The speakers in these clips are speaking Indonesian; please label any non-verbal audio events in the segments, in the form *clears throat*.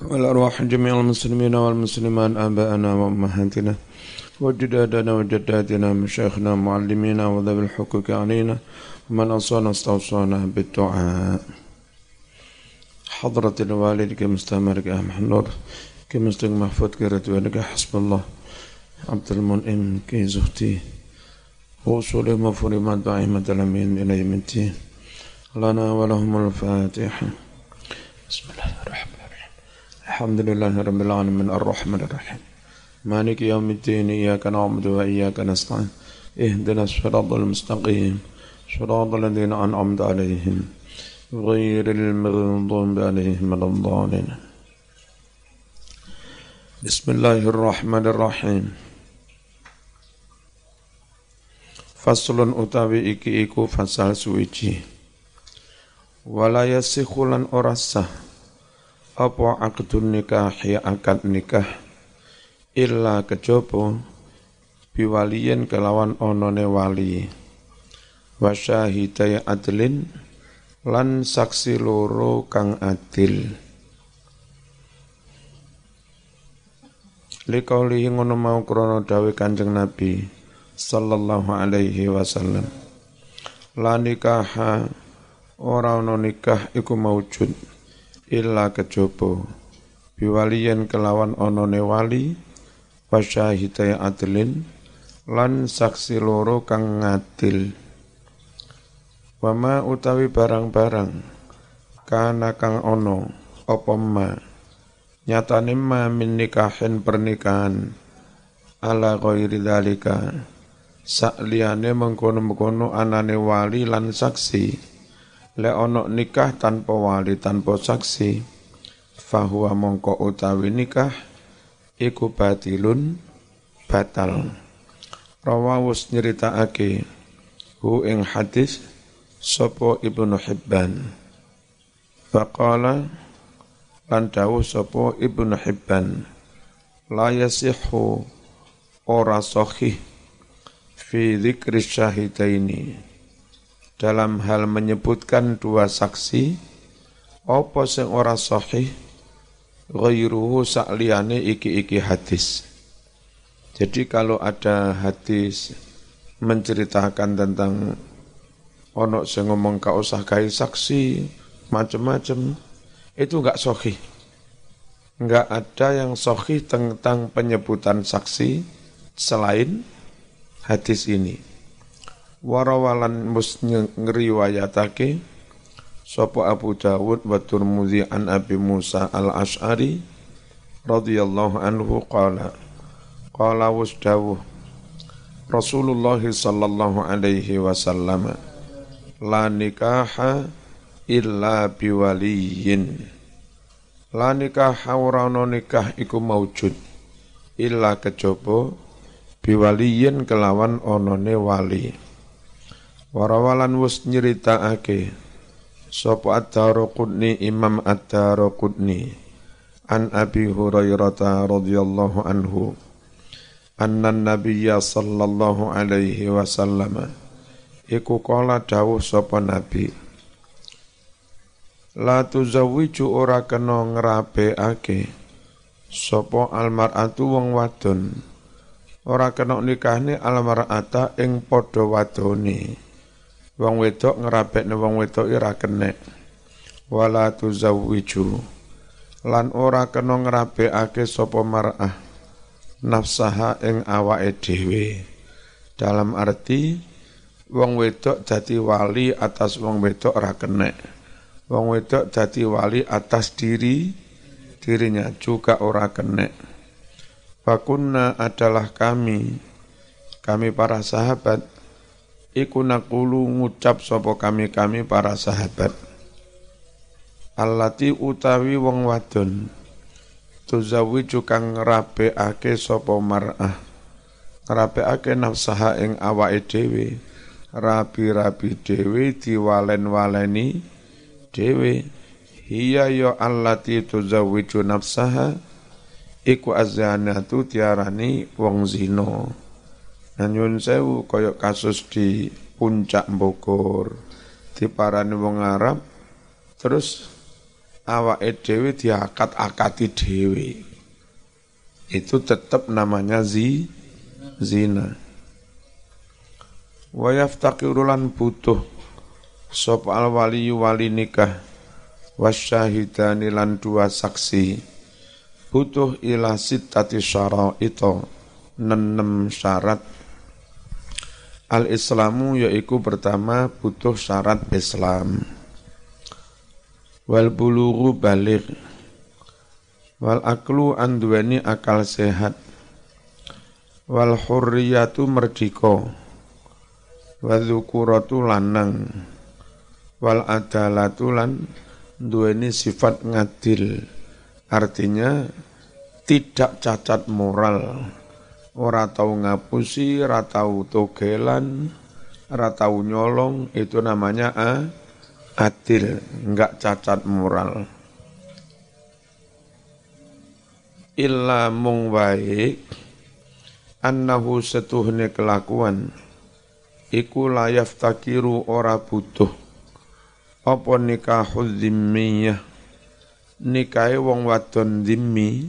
والأرواح جميع المسلمين والمسلمات آباءنا وأمهاتنا وجدادنا وجداتنا مشايخنا معلمينا وذوي الحقوق علينا ومن أوصانا استوصانا بالدعاء. حضرة الوالد كمستمر أحمد نور كمستق محفوظ كرتوانك حسب الله. عبد المنعم كي زهتي وصول مفرمات بعيمة الأمين إلى يوم لنا ولهم الفاتحة. بسم الله الرحمن الحمد لله رب العالمين الرحمن الرحيم مالك يوم الدين إياك نعبد وإياك نستعين اهدنا الصراط المستقيم صراط الذين أنعمت عليهم غير المغضوب عليهم ولا الضالين بسم الله الرحمن الرحيم Faslun utawi iki iku fasal suwiji. Wala yasikhulan ora apa akdun nikah ya akad nikah? Illa kejaba biwaliyin kelawan onone wali. Wa adlin lan saksi loro kang adil. Likauli ngono mau krana dawe Kanjeng Nabi sallallahu alaihi wasallam. La nikaha ora ono nikah iku maujud illa kejaba biwaliyen kelawan onone wali wasyahidai adlin lan saksi loro kang ngadil. Wama utawi barang-barang kana kang ono apa ma? Nyatane ma min nikahin pernikahan ala ghairi dalika sakliyane mengkono-mengkono anane wali lan saksi le ono nikah tanpa wali tanpa saksi fahuwa mongko utawi nikah iku batilun batal. Rawawus nyeritakake hu ing hadis sapa Ibnu Hibban. Faqala lan dawuh sapa Ibnu Hibban la yasihu ora sahih fi dzikri syahidaini dalam hal menyebutkan dua saksi apa sing ora sahih? Ghairuhu sakliyane iki-iki hadis. Jadi kalau ada hadis menceritakan tentang ono sing ngomong ka usah kai saksi macam-macam itu enggak sahih. Enggak ada yang sahih tentang penyebutan saksi selain hadis ini. Warawalan mus ngriwayatake sapa Abu Dawud wa Turmudi an Abi Musa al-Ash'ari radhiyallahu anhu qala qala wasdawuh Rasulullah sallallahu alaihi wasallam la nikaha illa biwaliyin. La nikaha ora nikah iku maujud illa kejaba biwaliyin kelawan onone wali warawalan wus nyeritakake sapa ad-Darqutni Imam ad-Darqutni an Abi Hurairah radhiyallahu anhu anna nabiyya sallallahu alaihi wasallam iku kala dawuh sapa nabi la tuzawwiju ora kena ngrabeake sapa almar'atu wong wadon ora kena nikahne almar'ata ing padha wadone wong wedok ngrabekne wong wedok ora kenek wala tuzawwiju. Lan ora kena ngrabekake sapa mar'ah nafsaha ing awake dhewe. Dalam arti wong wedok dadi wali atas wong wedok ora kenek wong wedok dadi wali atas diri dirinya juga ora kenek Fakunna adalah kami, kami para sahabat, iku nakulu ngucap sopo kami-kami para sahabat. Allati utawi wong wadon, tuzawi kang ake sopo mar'ah, ake nafsaha ing awake dhewe, rabi-rabi dhewe diwalen-waleni dhewe. Hiya yo allati tuzawwiju nafsaha iku azanatu tiarani wong zina nyun sewu kaya kasus di puncak Bogor diparani wong Arab terus awake dhewe diakat-akati dhewe. Itu tetap namanya zi zina. Wa yaftaqirulan butuh sop al wali wali nikah wasyahidani lan dua saksi butuh ila sittati itu nenem syarat al islamu yaiku pertama butuh syarat Islam. Wal bulughu balik wal aklu anduweni akal sehat. Wal hurriyatu merdiko wal dzukuratu lanang. Wal adalatu lan duweni sifat ngadil. Artinya tidak cacat moral ora tau ngapusi ora tau togelan ora tau nyolong itu namanya a adil, enggak cacat moral. Illa mung baik annahu setuhne kelakuan iku layaf takiru ora butuh apa nikahul zimmiyah nikahe wong wadon zimmi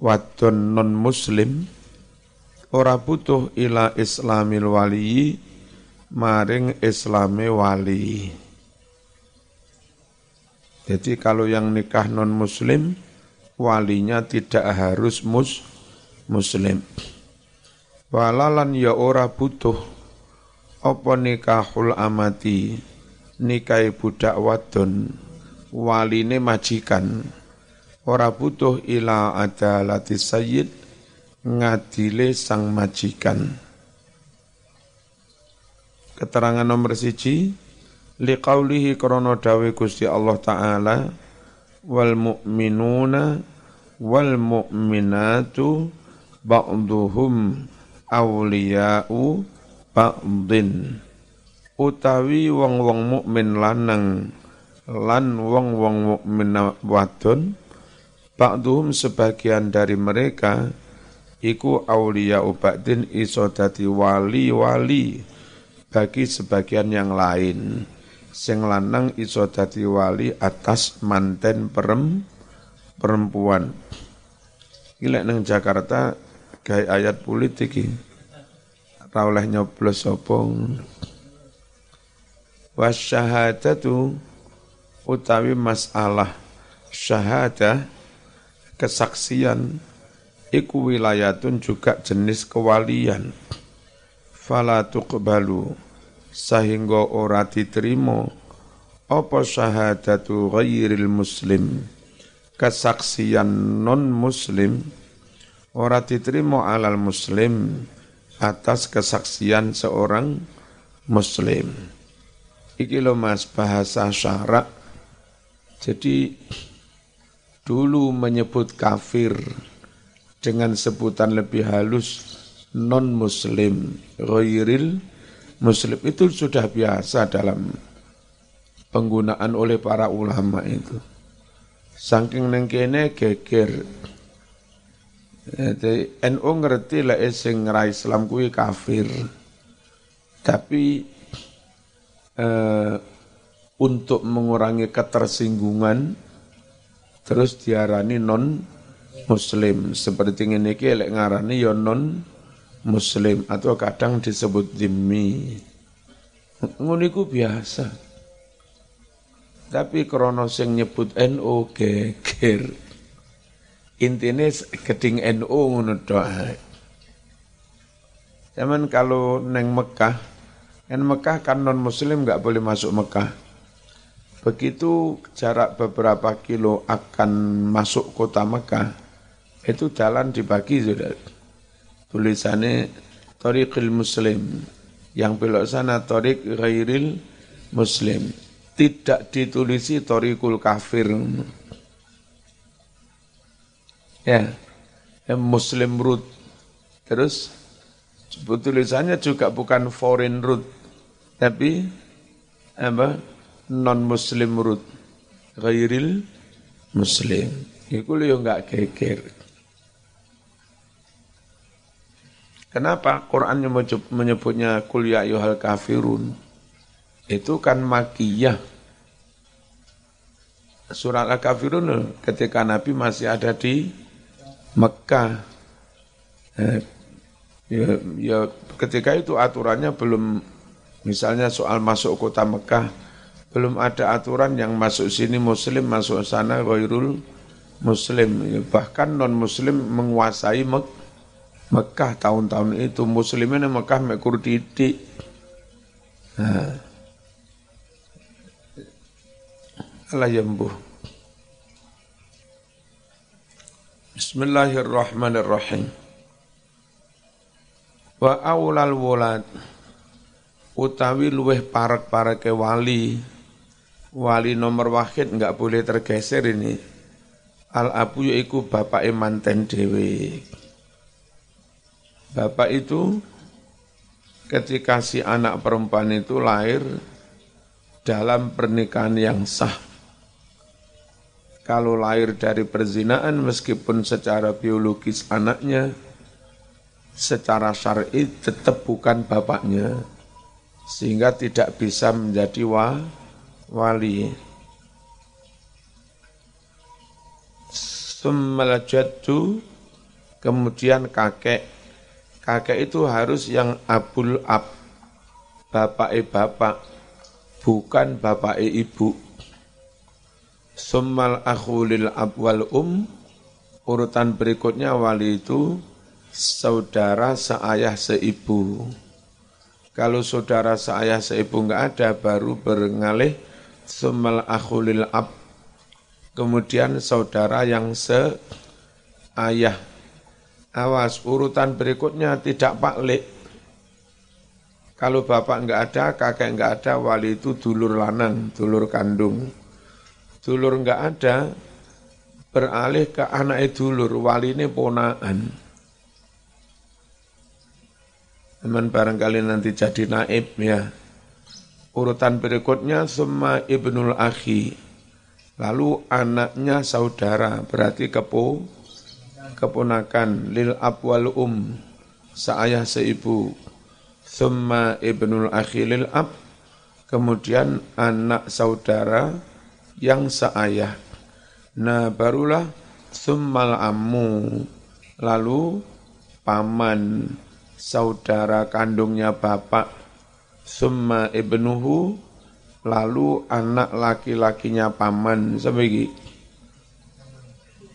wadon non muslim ora butuh ila islamil wali maring islame wali. Jadi kalau yang nikah non muslim walinya tidak harus mus muslim. Walalan ya ora butuh. Apa nikahul amati? Nikai budak wadon. Waline majikan. Ora butuh ila adalati sayyid ngadile sang majikan. Keterangan nomor siji, liqaulihi krana dawe Gusti Allah taala wal mu'minuna wal mu'minatu ba'duhum awliya'u ba'din utawi wong-wong mukmin lanang lan wong-wong mukmin wadon ba'duhum sebagian dari mereka iku awliya'u ba'din iso dadi wali-wali bagi sebagian yang lain sing lanang iso dadi wali atas manten perem perempuan. Gila nang Jakarta gawe ayat politik iki. Ra oleh nyoblos sapa. Wasyahadatu utawi masalah syahadah kesaksian iku wilayatun juga jenis kewalian. Fala tuqbalu sehingga ora diterima. Apa syahadatu ghairil muslim? Kesaksian non muslim ora diterima alal muslim atas kesaksian seorang muslim. Iki lo mas bahasa syarak. Jadi dulu menyebut kafir dengan sebutan lebih halus non muslim ghairil Muslim itu sudah biasa dalam penggunaan oleh para ulama itu. Saking nengkene geger. Jadi NU ngerti lah sing ngerai Islam kuwi kafir. Tapi eh, untuk mengurangi ketersinggungan terus diarani non muslim seperti ini ki lek ngarani ya non muslim atau kadang disebut dhimmi. Nguniku biasa. Tapi krono sing nyebut NU geger. Intine geding NU ngono doa. Zaman kalau neng Mekah, kan Mekah kan non muslim nggak boleh masuk Mekah. Begitu jarak beberapa kilo akan masuk kota Mekah, itu jalan dibagi sudah tulisannya Tariqil Muslim. Yang belok sana Tariq Ghairil Muslim. Tidak ditulisi Tariqul Kafir. Ya. Yang Muslim root. Terus tulisannya juga bukan foreign root. Tapi apa? Non Muslim root. Ghairil Muslim. Itu yo enggak geger Kenapa Quran menyebutnya kuliah ya yuhal kafirun? Itu kan makiyah. surat Al-Kafirun ketika Nabi masih ada di Mekah. Eh, ya, ya ketika itu aturannya belum misalnya soal masuk kota Mekah belum ada aturan yang masuk sini muslim masuk sana ghairul muslim bahkan non muslim menguasai Mek Mekah tahun-tahun itu muslimin Mekah mekur titik nah. Allah yambuh Bismillahirrahmanirrahim. Wa awlal wulad utawi luweh parek-pareke wali. Wali nomor wahid enggak boleh tergeser ini. Al abu yaiku bapak manten dewe bapak itu ketika si anak perempuan itu lahir dalam pernikahan yang sah kalau lahir dari perzinaan meskipun secara biologis anaknya, secara syar'i tetap bukan bapaknya, sehingga tidak bisa menjadi wa, wali. Summalajatu kemudian kakek. Kakek itu harus yang abul ab, bapak e bapak, bukan bapak e ibu Summal akhulil abwal um, urutan berikutnya wali itu saudara seayah seibu. Kalau saudara seayah seibu enggak ada, baru berngalih summal akhulil ab, kemudian saudara yang seayah. Awas, urutan berikutnya tidak paklik. Kalau bapak enggak ada, kakek enggak ada, wali itu dulur lanang, dulur kandung dulur enggak ada, beralih ke anak dulur, wali ini ponaan. Teman barangkali nanti jadi naib ya. Urutan berikutnya semua ibnul akhi. Lalu anaknya saudara, berarti kepo, keponakan lil abwal um, seayah seibu. Summa ibnul akhi lil ab, kemudian anak saudara, yang seayah. Nah barulah summal ammu, lalu paman saudara kandungnya bapak, summa ibnuhu, lalu anak laki-lakinya paman, sebagai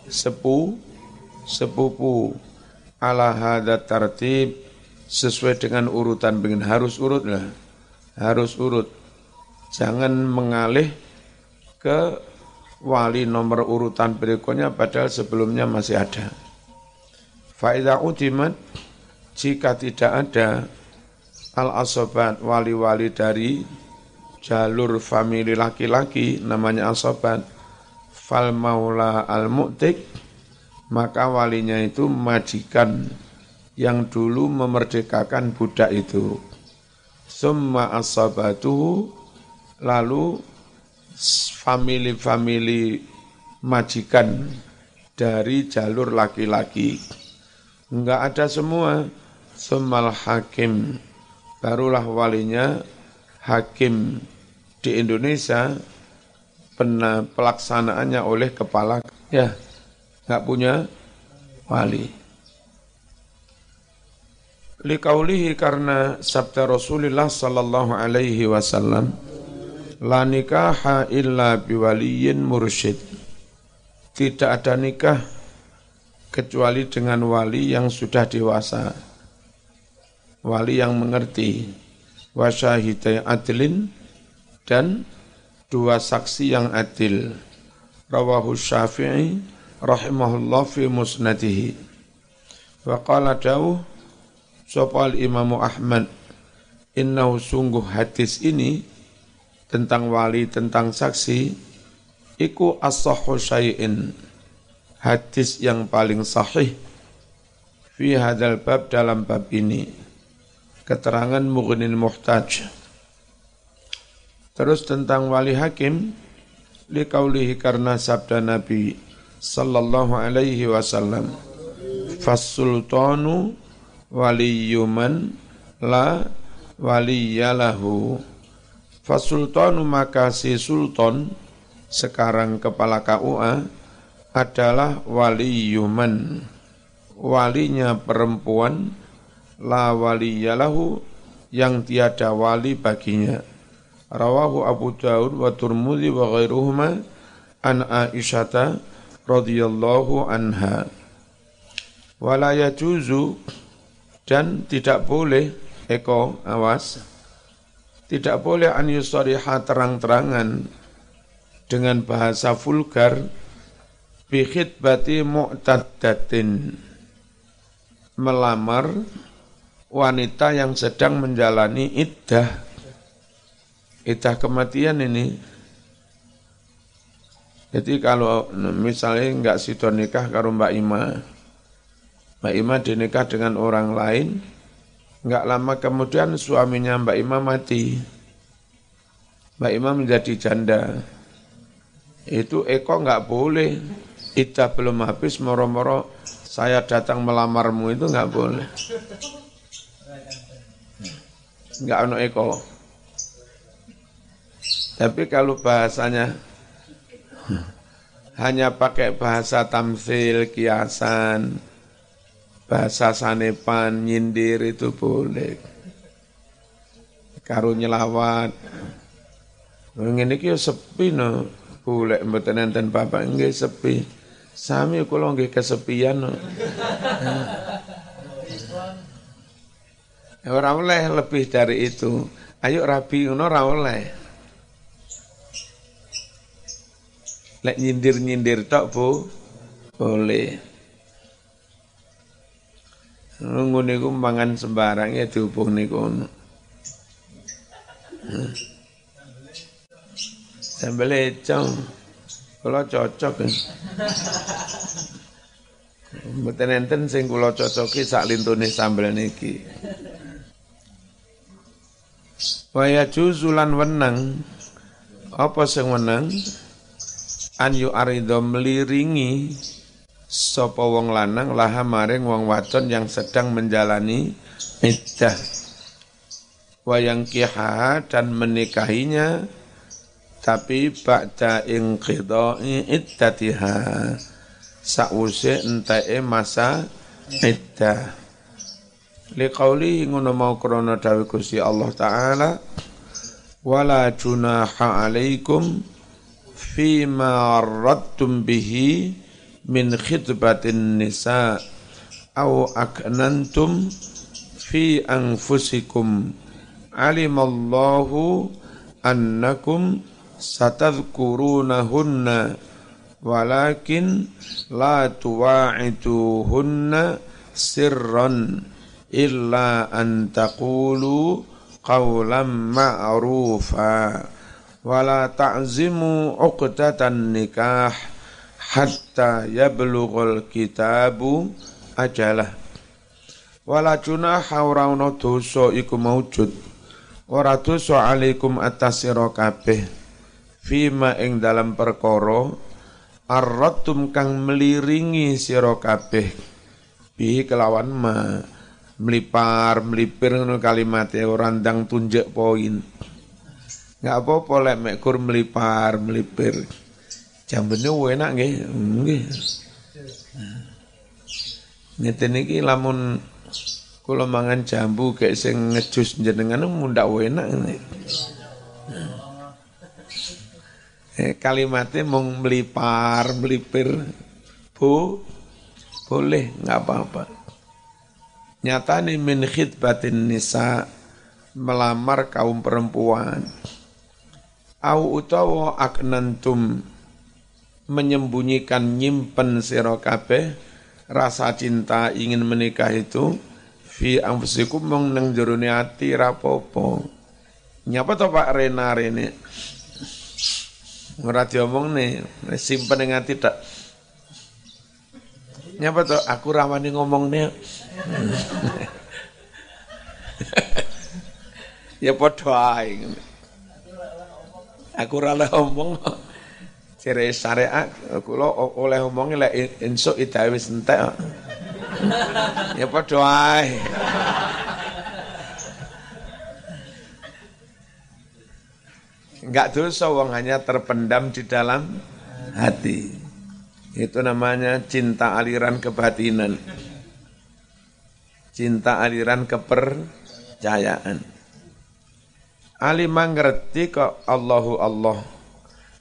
sepu, sepupu, ala hadat tartib, sesuai dengan urutan. Begini harus urut lah, harus urut, jangan mengalih ke wali nomor urutan berikutnya padahal sebelumnya masih ada. Faidah utimat jika tidak ada al-asobat wali-wali dari jalur famili laki-laki namanya asobat fal maula al-mu'tik maka walinya itu majikan yang dulu memerdekakan budak itu. Summa asobatu lalu famili-famili majikan dari jalur laki-laki. Enggak ada semua. Semal hakim. Barulah walinya hakim di Indonesia pelaksanaannya oleh kepala ya enggak punya wali. Likaulihi karena sabda Rasulullah sallallahu alaihi wasallam La nikaha illa biwaliyin mursyid. Tidak ada nikah kecuali dengan wali yang sudah dewasa. Wali yang mengerti. Wasyahidai adlin dan dua saksi yang adil. Rawahu syafi'i rahimahullah fi musnadihi. Wa qala dawuh Sopal Imamu Ahmad Innahu sungguh hadis ini tentang wali, tentang saksi, iku as-sahhu syai'in. Hadis yang paling sahih fi hadal bab dalam bab ini. Keterangan Mughnil Muhtaj. Terus tentang wali hakim, liqaulihi karena sabda Nabi sallallahu alaihi wasallam, "Fas-sultanu waliyuman la waliyalahu." Fasultanu maka si sultan sekarang kepala KUA adalah wali yuman walinya perempuan la waliyalahu yang tiada wali baginya. Rawahu Abu Daud wa Turmudi wa ghairuhuma an Aisyata radhiyallahu anha. Wala yajuzu dan tidak boleh eko awas tidak boleh an yusariha terang-terangan dengan bahasa vulgar bati mu'taddatin melamar wanita yang sedang menjalani iddah. Iddah kematian ini jadi kalau misalnya enggak sido nikah karo Mbak Ima Mbak Ima dinikah dengan orang lain enggak lama kemudian suaminya Mbak Ima mati Mbak Ima menjadi janda itu Eko enggak boleh Ida belum habis moro-moro saya datang melamarmu itu nggak boleh. Nggak ono eko. Tapi kalau bahasanya hanya pakai bahasa tamsil, kiasan, bahasa sanepan, nyindir itu boleh. Karo nyelawat. Ngene iki sepi no. Boleh mboten enten bapak nggih sepi. Sami kula nggih kesepian. Ya, ora oleh lebih dari itu. Ayo rabi ngono ora oleh. Lek nyindir-nyindir tok, Bu. Boleh. Ngono niku mangan sembarang ya dihubung niku. Sambel econg. Kula cocok. Mboten enten sing kula cocoki sak lintune sambel niki. Waya juzulan wenang apa sing wenang an yu arido meliringi sapa wong lanang laha maring wong wadon yang sedang menjalani iddah wayang kiha dan menikahinya tapi ba'da inqidha'i iddatiha. Sause entae masa iddah liqauli ngono mau krana dawuh Gusti Allah taala wala junaha alaikum fima radtum bihi min khidbatin nisa au aknantum fi anfusikum alimallahu annakum satadhkurunahunna walakin la tuwa'iduhunna sirran illa an taqulu qawlan ma'rufa wala ta'zimu uqdatan nikah hatta yablughul kitabu ajalah. Wala junaha ora dosa iku maujud. Ora dosa alaikum atas sira kabeh. Fima ing dalam perkara arratum kang meliringi sira kabeh. Bi kelawan ma melipar melipir ngono kalimate ora ndang tunjuk poin nggak apa-apa lek mekur melipar melipir jambene enak nggih. Nggih. Ngeten iki lamun kula mangan jambu kayak sing ngejus jenengan mundak enak eh, kalimatnya mau melipar, melipir, bu, boleh, nggak apa-apa. Nyata nih min khidbatin nisa melamar kaum perempuan. Au utawa aknantum menyembunyikan nyimpen sira kabeh rasa cinta ingin menikah itu fi anfusikum mong nang jerone ati rapopo. Nyapa to Pak Rena rene? Ora nih, simpen ing ati tak. Nyapa to aku rawani nih. *laughs* ya padha ae. Aku ora ngomong. Cire syariat kula oleh omongi lek insuk idawe wis entek. Ya padha ae. Enggak dosa wong hanya terpendam di dalam hati. Itu namanya cinta aliran kebatinan. Cinta aliran kepercayaan. Alimah ngerti kok Allahu Allah.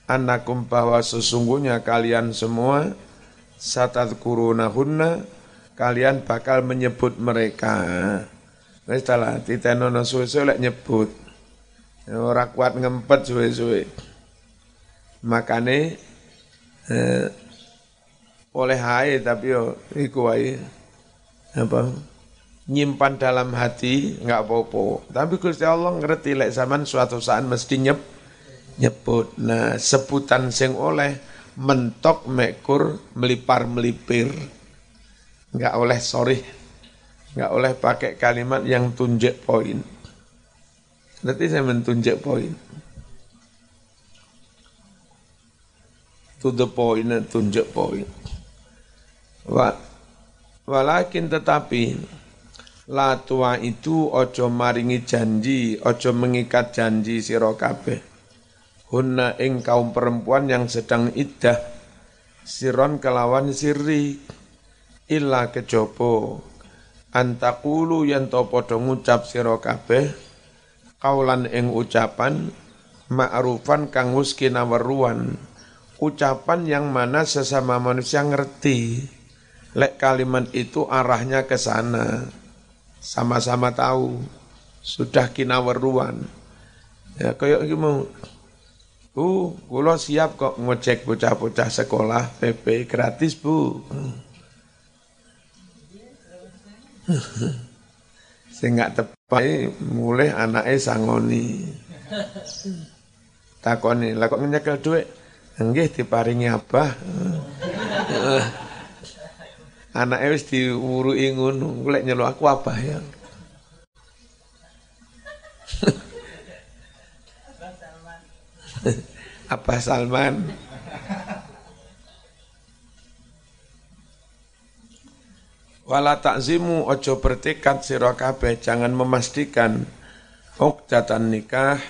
Anakum bahwa sesungguhnya kalian semua satat hunna kalian bakal menyebut mereka. Wis lah titenono suwe-suwe lek nyebut. Ora kuat ngempet suwe-suwe. Makane eh, oleh hae tapi yo iku apa nyimpan dalam hati enggak apa-apa. Tapi Gusti Allah ngerti lek zaman suatu saat mesti nyep nyebut. Nah, sebutan sing oleh mentok mekur melipar melipir. Enggak oleh sorry. Enggak oleh pakai kalimat yang tunjuk poin. Berarti saya mentunjuk poin. To the point, tunjuk poin. Wa, walakin tetapi la tua itu ojo maringi janji, ojo mengikat janji sira kabeh. Hunna ing kaum perempuan yang sedang iddah siron kelawan sirri illa kejopo antakulu yang to padha ngucap sira kabeh kaulan ing ucapan ma'rufan kang wis kinaweruan ucapan yang mana sesama manusia ngerti lek kalimat itu arahnya ke sana. Sama-sama tahu. Sudah kinaweruan. Ya kayak mau Bu, kula siap kok ngecek bocah-bocah sekolah PP gratis, Bu. *laughs* Sing gak tepat mulai anaknya sangoni. Takoni, lah kok nyekel duit? Nggih diparingi apa? *laughs* Anak wis diwuruki ngono, lek nyeluk aku apa ya? apa Salman? Wala takzimu ojo bertekad sira kabeh jangan memastikan uqdatan nikah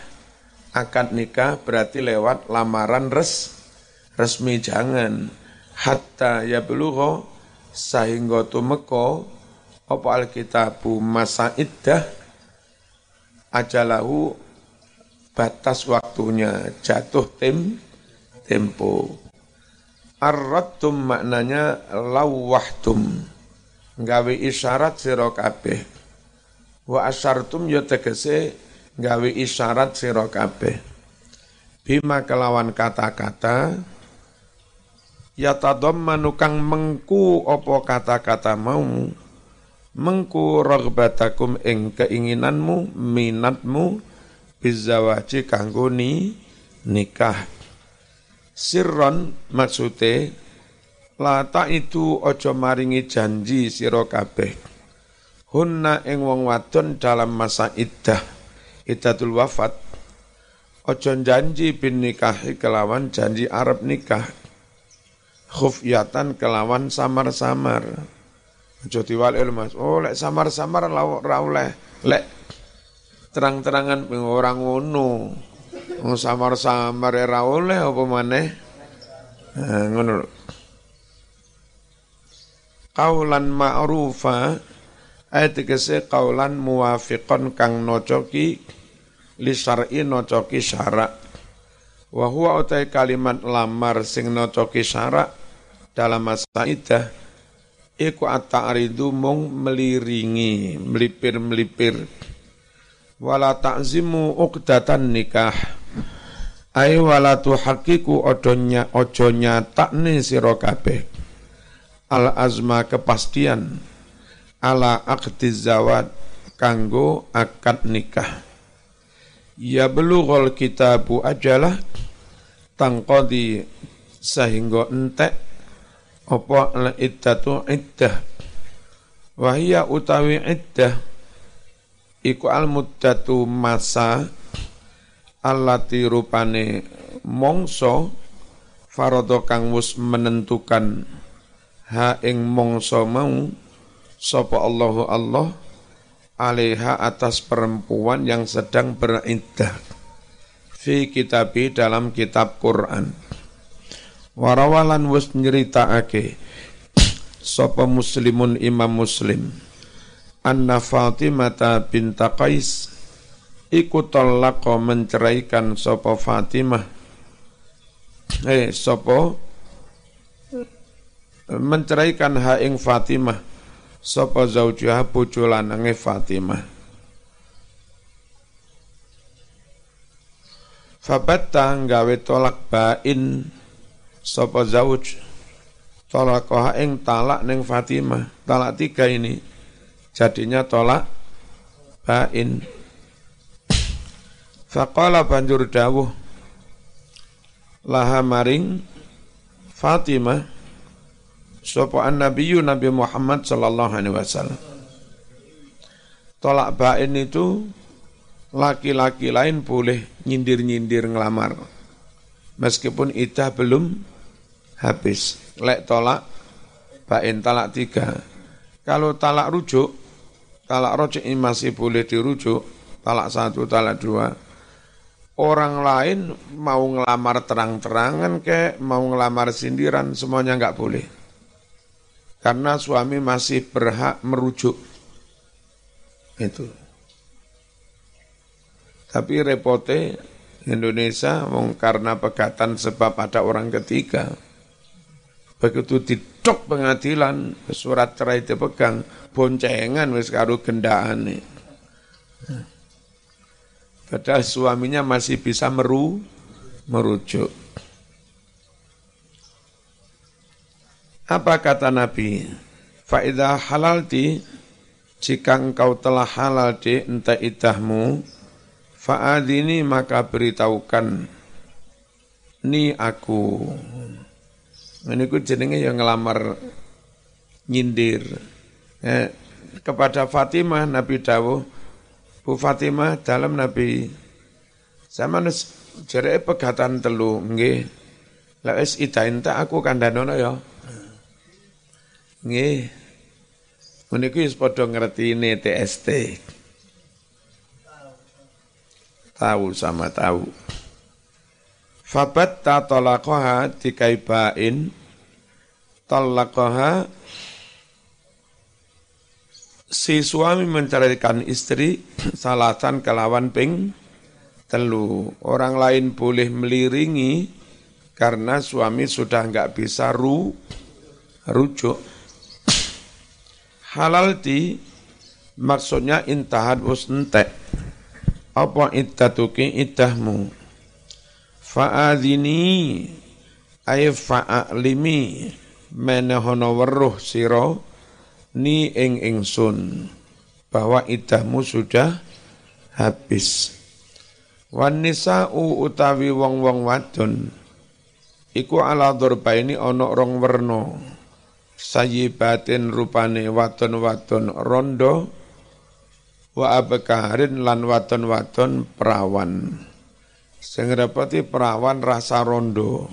akad nikah berarti lewat lamaran res resmi jangan hatta ya belugho sehingga tumeka apa alkitabu masa iddah ajalahu batas waktunya jatuh tem tempo. Arratum maknanya lawahtum gawe isyarat sira kabeh. Wa asyartum ya tegese gawe isyarat sira kabeh. Bima kelawan kata-kata ya tadammanu kang mengku opo kata-kata mau mengku ragbatakum ing keinginanmu minatmu bizawaji kanggo ni nikah. Sirron maksude lata itu ojo maringi janji sira kabeh. Hunna ing wong wadon dalam masa iddah iddatul wafat. Ojo janji bin nikahi kelawan janji Arab nikah khufyatan kelawan samar-samar. Aja diwalil Mas. Oh lek samar-samar ora oleh. Lek terang-terangan orang ngono. Wong samar-samar ora oleh apa maneh? Nah, ngono. Kaulan ma'rufa ayat tegese kaulan muwafiqon kang nocoki li syar'i nocoki syarak wa huwa kalimat lamar sing nocoki syarak dalam masa idah iku at-ta'ridu mung meliringi melipir-melipir. Wala ta'zimu uqdatan nikah. Ay wala tuhaqiqu odonya ojo nyatakne sira kabeh. Al azma kepastian. Ala aqdi zawad kanggo akad nikah. Ya belughal kitabu ajalah tangkodi sehingga entek apa la iddatu iddah? Wahia utawi iddah? Iku al muddatu masa allati rupane mongso farodo kang wus menentukan ha ing mongso mau sapa Allahu Allah alaiha atas perempuan yang sedang beriddah fi kitabi dalam kitab Quran warawalan wis nyeritakake sapa muslimun imam muslim? Anna Fatimah binta Qais iku talaqa menceraikan sapa Fatimah. Eh sapa menceraikan ha ing Fatimah. Sapa zaujiha bojo lanange Fatimah. Fabatta gawe tolak bain sapa zauj tolak ing talak ning Fatimah talak tiga ini jadinya tolak bain Faqala banjur dawuh laha maring Fatimah sapa annabiyyu Nabi Muhammad sallallahu alaihi wasallam. Tolak bain itu laki-laki lain boleh nyindir-nyindir ngelamar. Meskipun idah belum habis. Lek tolak bain talak tiga. Kalau talak rujuk, talak rujuk ini masih boleh dirujuk, talak satu, talak dua, orang lain mau ngelamar terang-terangan ke mau ngelamar sindiran semuanya nggak boleh. Karena suami masih berhak merujuk. Itu. Tapi repote Indonesia karena pegatan sebab ada orang ketiga. Begitu didok pengadilan, surat cerai dipegang, boncengan wis karo gendaan. Padahal suaminya masih bisa meru, merujuk. Apa kata Nabi? Faidah halal di jika engkau telah halal di entah idahmu, fa'adini maka beritahukan ni aku. Ini ku jenenge yang ngelamar nyindir. Eh, kepada Fatimah Nabi Dawuh, Bu Fatimah dalam Nabi sama jere pegatan telu nggih. Lah wis idain tak aku kandhanono ya. Nggih. Meniku wis padha ngertine TST. Tahu sama tahu. Fabat ta talaqaha dikaibain talaqaha si suami menceraikan istri *clears throat* salatan kelawan ping telu. Orang lain boleh meliringi karena suami sudah enggak bisa ru, rujuk. *clears throat* Halal di maksudnya intahat wus entek. Apa iddatuki iddahmu? Fa'adhini ay fa'aklimi menehono weruh siro ni ing ingsun bahwa idahmu sudah habis. Wan nisa'u utawi wong-wong wadon iku ala ini ana rong werna. Sayyibatin rupane wadon-wadon rondo wa abekarin lan wadon-wadon perawan. Sing perawan rasa rondo.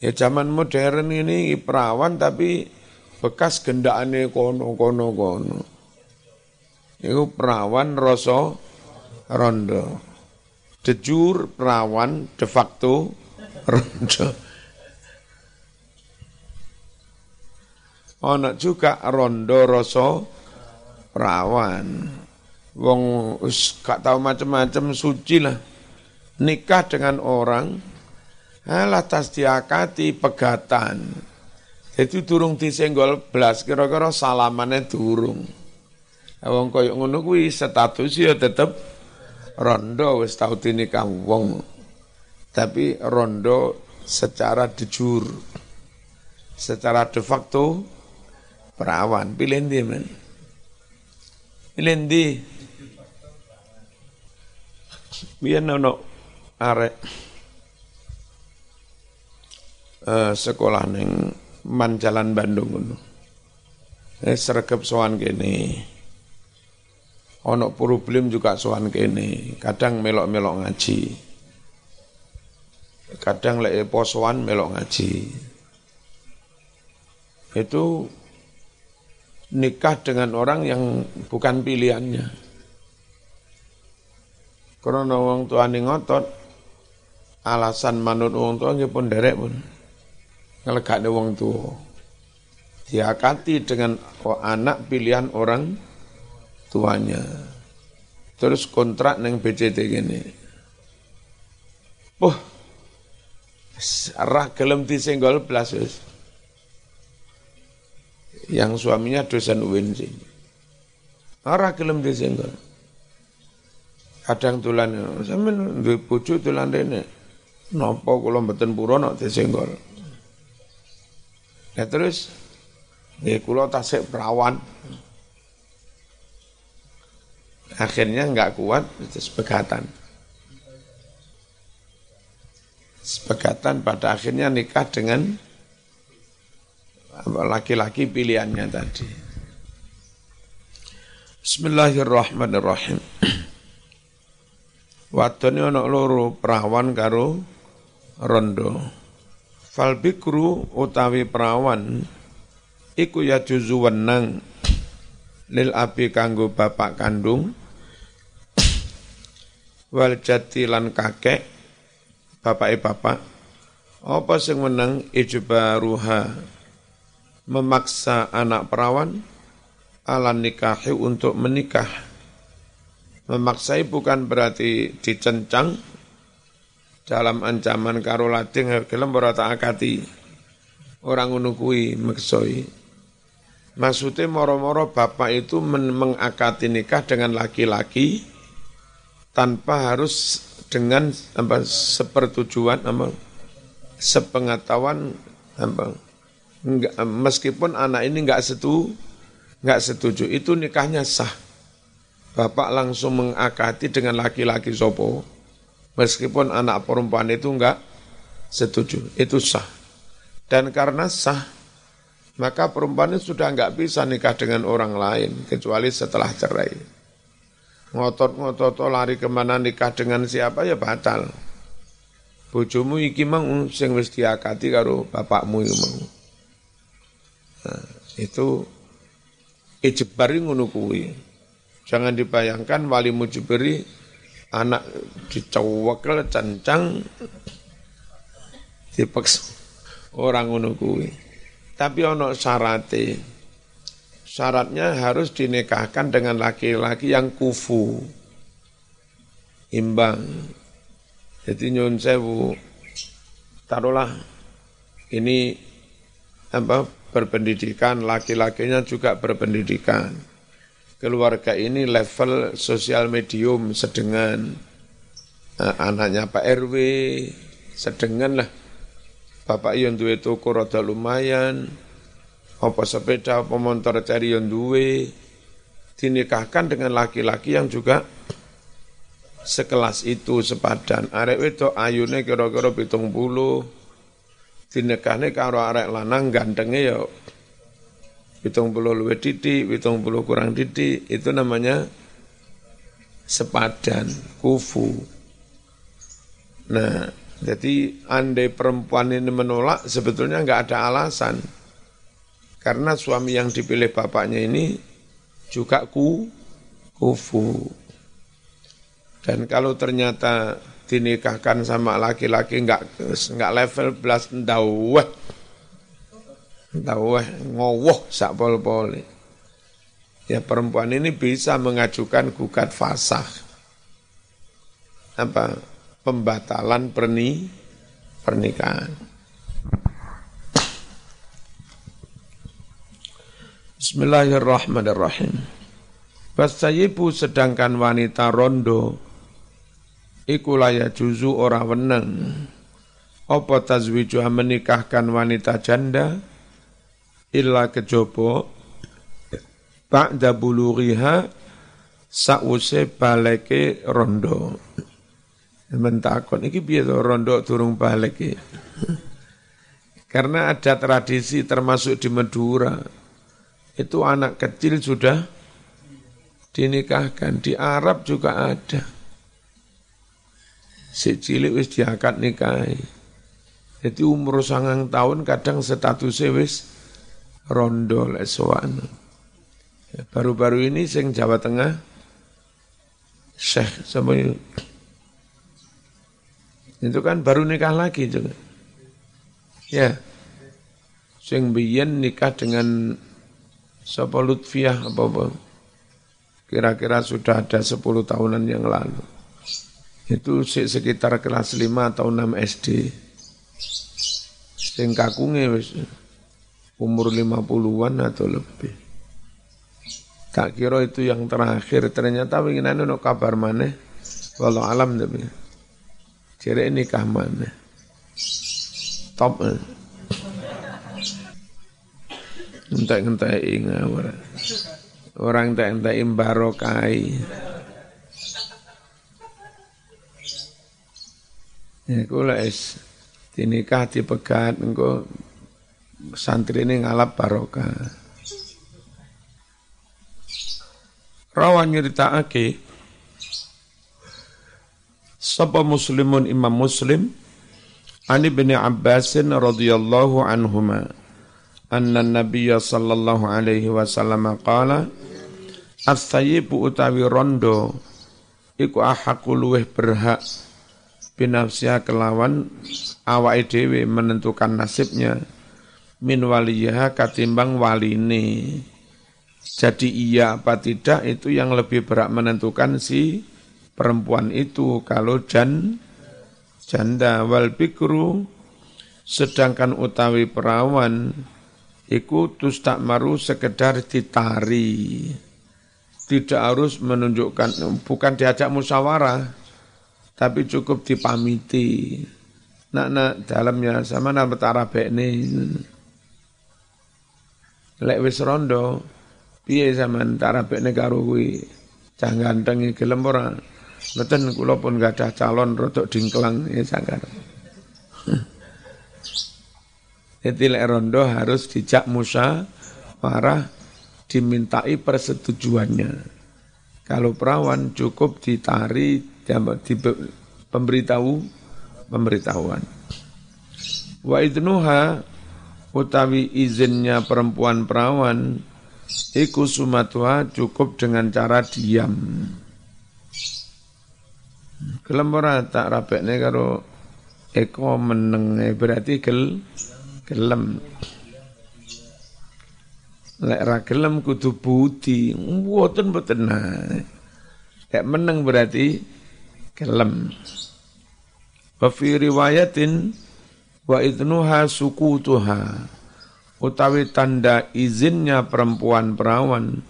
Ya zaman modern ini perawan tapi bekas gendakane kono-kono kono. Itu perawan rasa rondo. Dejur perawan de facto rondo. Ono juga rondo rasa perawan. Wong us gak tahu macam-macam suci lah. Nikah dengan orang Alah tas diakati pegatan. Jadi durung disenggol belas kira-kira salamannya durung. Wong koyo ngono kuwi status ya tetep rondo wis tau dinikah wong. Tapi rondo secara dejur. Secara de facto perawan. Pilih ndi men? Pilih ndi? Biyen ono arek uh, sekolah neng Man Jalan Bandung ngono. Eh sregep sowan kene. Ono problem juga sowan kene, kadang melok-melok ngaji. Kadang lek posoan melok ngaji. Itu nikah dengan orang yang bukan pilihannya. Karena wong tuane ngotot alasan manut wong tua nggih pun derek pun. Ngelegakne wong tua. Diakati dengan anak pilihan orang tuanya. Terus kontrak neng BCT gini. Wah, rah gelem disenggol belas Yang suaminya dosen UIN sih. Arah gelem disenggol kadang tulan sampean duwe bojo tulan rene. Napa kula mboten pura nek disenggol? Ya terus nggih kula tasik perawan. Akhirnya nggak kuat itu sepegatan. Sepegatan pada akhirnya nikah dengan laki-laki pilihannya tadi. Bismillahirrahmanirrahim Wadone ana loro perawan karo rondo. Fal bikru utawi perawan iku ya juzu wenang lil abi kanggo bapak kandung wal jati lan kakek bapake bapak. Apa sing menang ijbaruha memaksa anak perawan ala nikahi untuk menikah Memaksai bukan berarti dicencang dalam ancaman karo lading gelem ora akati. Orang ngono kuwi maksoi. Maksudnya moro-moro bapak itu mengakati nikah dengan laki-laki tanpa harus dengan apa sepertujuan apa sepengetahuan apa enggak, meskipun anak ini enggak setuju enggak setuju itu nikahnya sah bapak langsung mengakati dengan laki-laki sopo, meskipun anak perempuan itu enggak setuju, itu sah. Dan karena sah, maka perempuan itu sudah enggak bisa nikah dengan orang lain, kecuali setelah cerai. Ngotot-ngotot lari ke mana nikah dengan siapa ya batal. Bojomu iki mang sing wis diakati karo bapakmu iku mau. Nah, itu ijbar ngono kuwi. Jangan dibayangkan wali mujiberi anak dicewekel cancang dipaksa orang ngono kuwi. Tapi ono syarate. Syaratnya harus dinikahkan dengan laki-laki yang kufu. Imbang. Jadi nyun sewu taruhlah ini apa berpendidikan, laki-lakinya juga berpendidikan keluarga ini level sosial medium sedengan. Nah, anaknya Pak RW sedengan lah. Bapak yang duwe toko rada lumayan. Apa sepeda apa motor cari yang duwe. Dinikahkan dengan laki-laki yang juga sekelas itu sepadan. Arek itu ayune kira-kira pitung puluh. Dinikahne karo arek lanang gantengnya ya hitung puluh luwih titik, hitung puluh kurang titik, itu namanya sepadan, kufu. Nah, jadi andai perempuan ini menolak, sebetulnya nggak ada alasan. Karena suami yang dipilih bapaknya ini juga ku, kufu. Dan kalau ternyata dinikahkan sama laki-laki nggak nggak level belas ndawah Tahu ngowoh sak pol Ya perempuan ini bisa mengajukan gugat fasah. Apa? Pembatalan perni, pernikahan. Bismillahirrahmanirrahim. Basayibu sedangkan wanita rondo iku laya juzu ora weneng apa tazwiju menikahkan wanita janda illa kejaba ba'da bulughiha sause baleke rondo. Mentakon iki to rondo durung balik Karena ada tradisi termasuk di Madura itu anak kecil sudah dinikahkan di Arab juga ada. Si cilik wis diangkat nikahi. Jadi umur sangang tahun kadang statusnya wis rondo lesoan. Ya, baru-baru ini sing Jawa Tengah Syekh sama Itu kan baru nikah lagi juga. Ya. Sing biyen nikah dengan sapa Lutfiah apa apa. Kira-kira sudah ada 10 tahunan yang lalu. Itu sekitar kelas 5 atau 6 SD. Sing kakunge wis umur 50-an atau lebih. Tak kira itu yang terakhir, ternyata winginan ono kabar mana? Walau alam tapi. Ciri nikah mana? Top. Eh. Entek-entek ingat orang tak entek barokai. Ya kula es dinikah dipegat engko santri ini ngalap barokah. Rawan nyeritakake sapa muslimun imam muslim Ani bin Abbasin radhiyallahu anhuma anna nabiyya sallallahu alaihi wasallam qala as-sayyibu utawi rondo iku ahakul luweh berhak binafsiha kelawan awake dhewe menentukan nasibnya min waliyah katimbang waline jadi iya apa tidak itu yang lebih berat menentukan si perempuan itu kalau jan janda wal bikru sedangkan utawi perawan iku tak maru sekedar ditari. Tidak harus menunjukkan, bukan diajak musyawarah, tapi cukup dipamiti. Nak nak dalamnya sama nama tarabek ini. Lek wis rondo, piye zaman tarabek ini karo kuwi. Cah ganteng gelem ora. Mboten kula pun gak ada calon rodok dingklang ya sanggar. Jadi *laughs* lek rondo harus dijak musa marah dimintai persetujuannya. Kalau perawan cukup ditari di pemberitahu pemberitahuan. Wa idnuha utawi izinnya perempuan perawan iku sumatwa cukup dengan cara diam. Kelembora tak rapekne karo eko meneng berarti gel gelem. Lek ra gelem kudu budi. Mboten mboten. Lek meneng berarti gelem. Wa fi riwayatin wa idnuha sukutuha. Utawi tanda izinnya perempuan perawan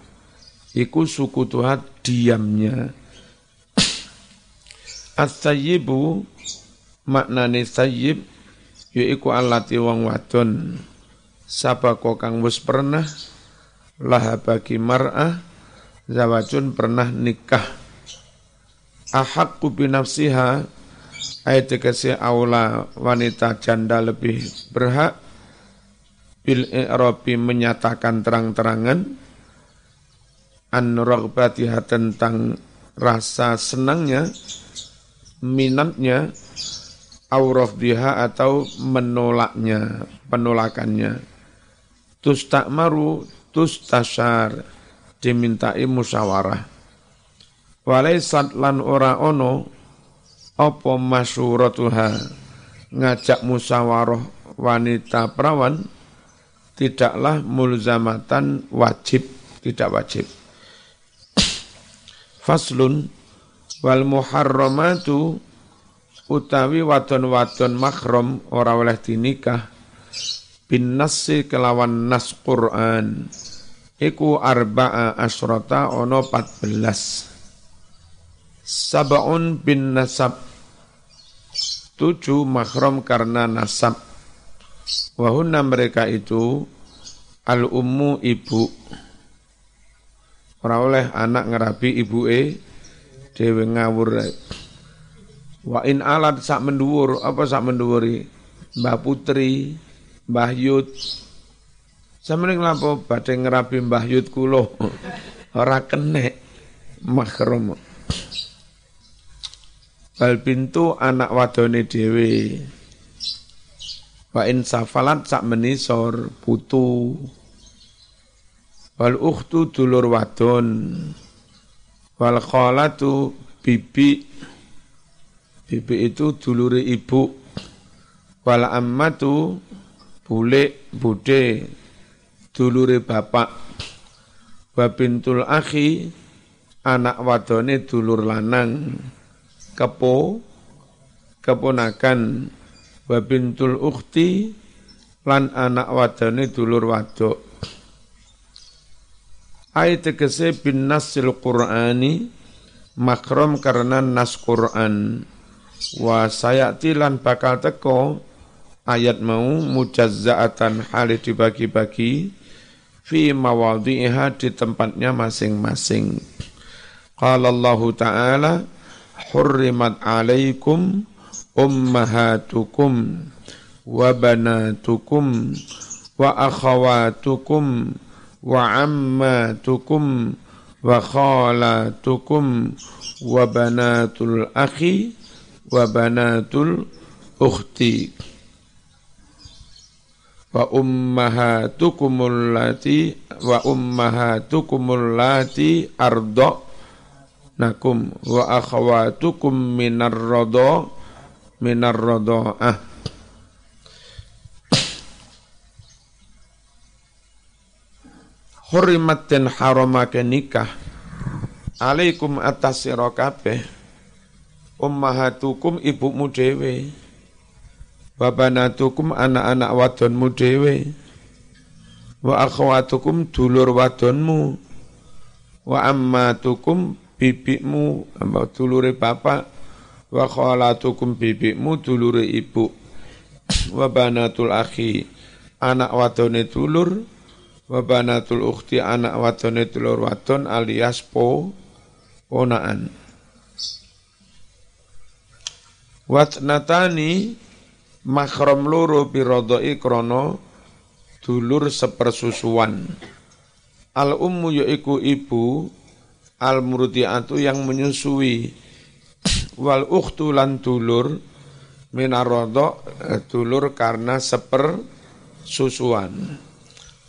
iku sukutuha diamnya. As-sayyibu maknane sayyib yaiku alati wong wadon. Sabako kang wis pernah lah bagi mar'ah zawajun pernah nikah. Ahakku binafsiha ayat tegesi aula wanita janda lebih berhak bil i'rabi menyatakan terang-terangan an ragbatiha tentang rasa senangnya minatnya auraf diha atau menolaknya, penolakannya. Tus tak maru, tus tasar, dimintai musyawarah. Walaisat lan ora ono, opo masyuratuha, ngajak musyawarah wanita perawan, tidaklah mulzamatan wajib, tidak wajib. *coughs* Faslun, wal muharramatu, utawi wadon-wadon mahram ora oleh dinikah bin nasi kelawan nas Quran. Iku arba'a asrota ono 14 sabaun bin nasab tujuh mahram karena nasab wahuna mereka itu al ummu ibu ora oleh anak ngerabi ibu e dewe ngawur Wa in alat sak menduwur, apa sak menduwuri? Mbah Putri, Mbah Yud. Sampeyan nglapo badhe ngerabi Mbah Yud kula. Ora kenek mahram. Bal pintu anak wadone dhewe. Wa in safalat sak menisor putu. Wal ukhtu dulur wadon. Wal khalatu bibi Bibi itu dulure ibu. Wal ammatu bule bude dulure bapak. Wa bintul akhi anak wadone dulur lanang. Kepo. Keponakan wa bintul ukhti lan anak wadone dulur wadok ayat tegese bin nasil qur'ani makrom karena nas Qur'an. Wa sayati lan bakal teko ayat mau mujazza'atan hali dibagi-bagi fi mawadhi'iha di tempatnya masing-masing. Qala Allah taala hurrimat alaikum ummahatukum wa banatukum wa akhawatukum wa ammatukum wa khalatukum wa banatul akhi wa banatul ukhti wa ummahatukumul lati wa ummahatukumul lati ardo nakum wa akhawatukum minar rodo minar rodo'ah Hurimat dan haramake nikah. Alaikum atas sira Ummahatukum ibumu dewe Wabanatukum anak-anak wadonmu dewe Wa akhwatukum dulur wadonmu. Wa ammatukum bibikmu Dulure bapak wa khalatukum bibikmu dulure ibu wa banatul akhi anak wadone dulur wa banatul ukhti anak wadone dulur wadon alias po ponaan. Watnatani makrom loro birodoi krono dulur sepersusuan. Al ummu yaiku ibu al murdiatu yang menyusui. Wal ukhtu lan dulur minarodo eh, dulur karena seper susuan.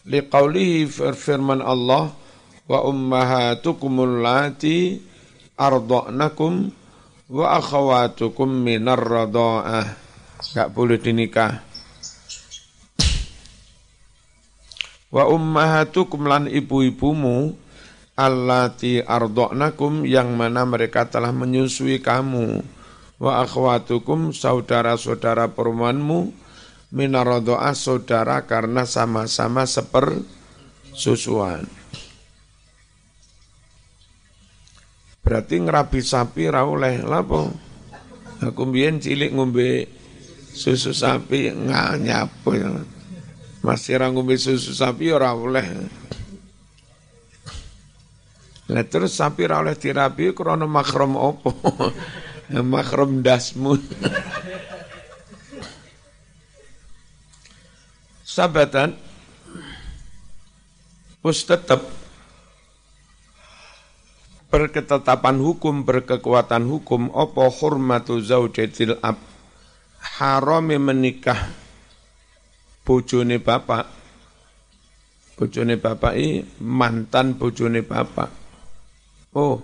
Liqaulihi firman Allah wa ummahatukumul lati arda'nakum wa akhawatukum minar radha'ah enggak boleh dinikah. Wa ummahatukum lan ibu-ibumu allati ardoknakum yang mana mereka telah menyusui kamu wa akhwatukum saudara-saudara perempuanmu minarodoa saudara karena sama-sama seper susuan. Berarti ngerabi sapi ra oleh lapo. Aku mbiyen cilik ngombe susu sapi nganyapu. Masih ra ngombe susu sapi ora oleh. Lah terus sapi ra oleh dirabi krana makrom opo? *laughs* makrom dasmu. Sabatan Us tetap berketetapan hukum berkekuatan hukum opo hurmatu zaujatil ab harame menikah bojone bapak bojone bapak i mantan bojone bapak Oh.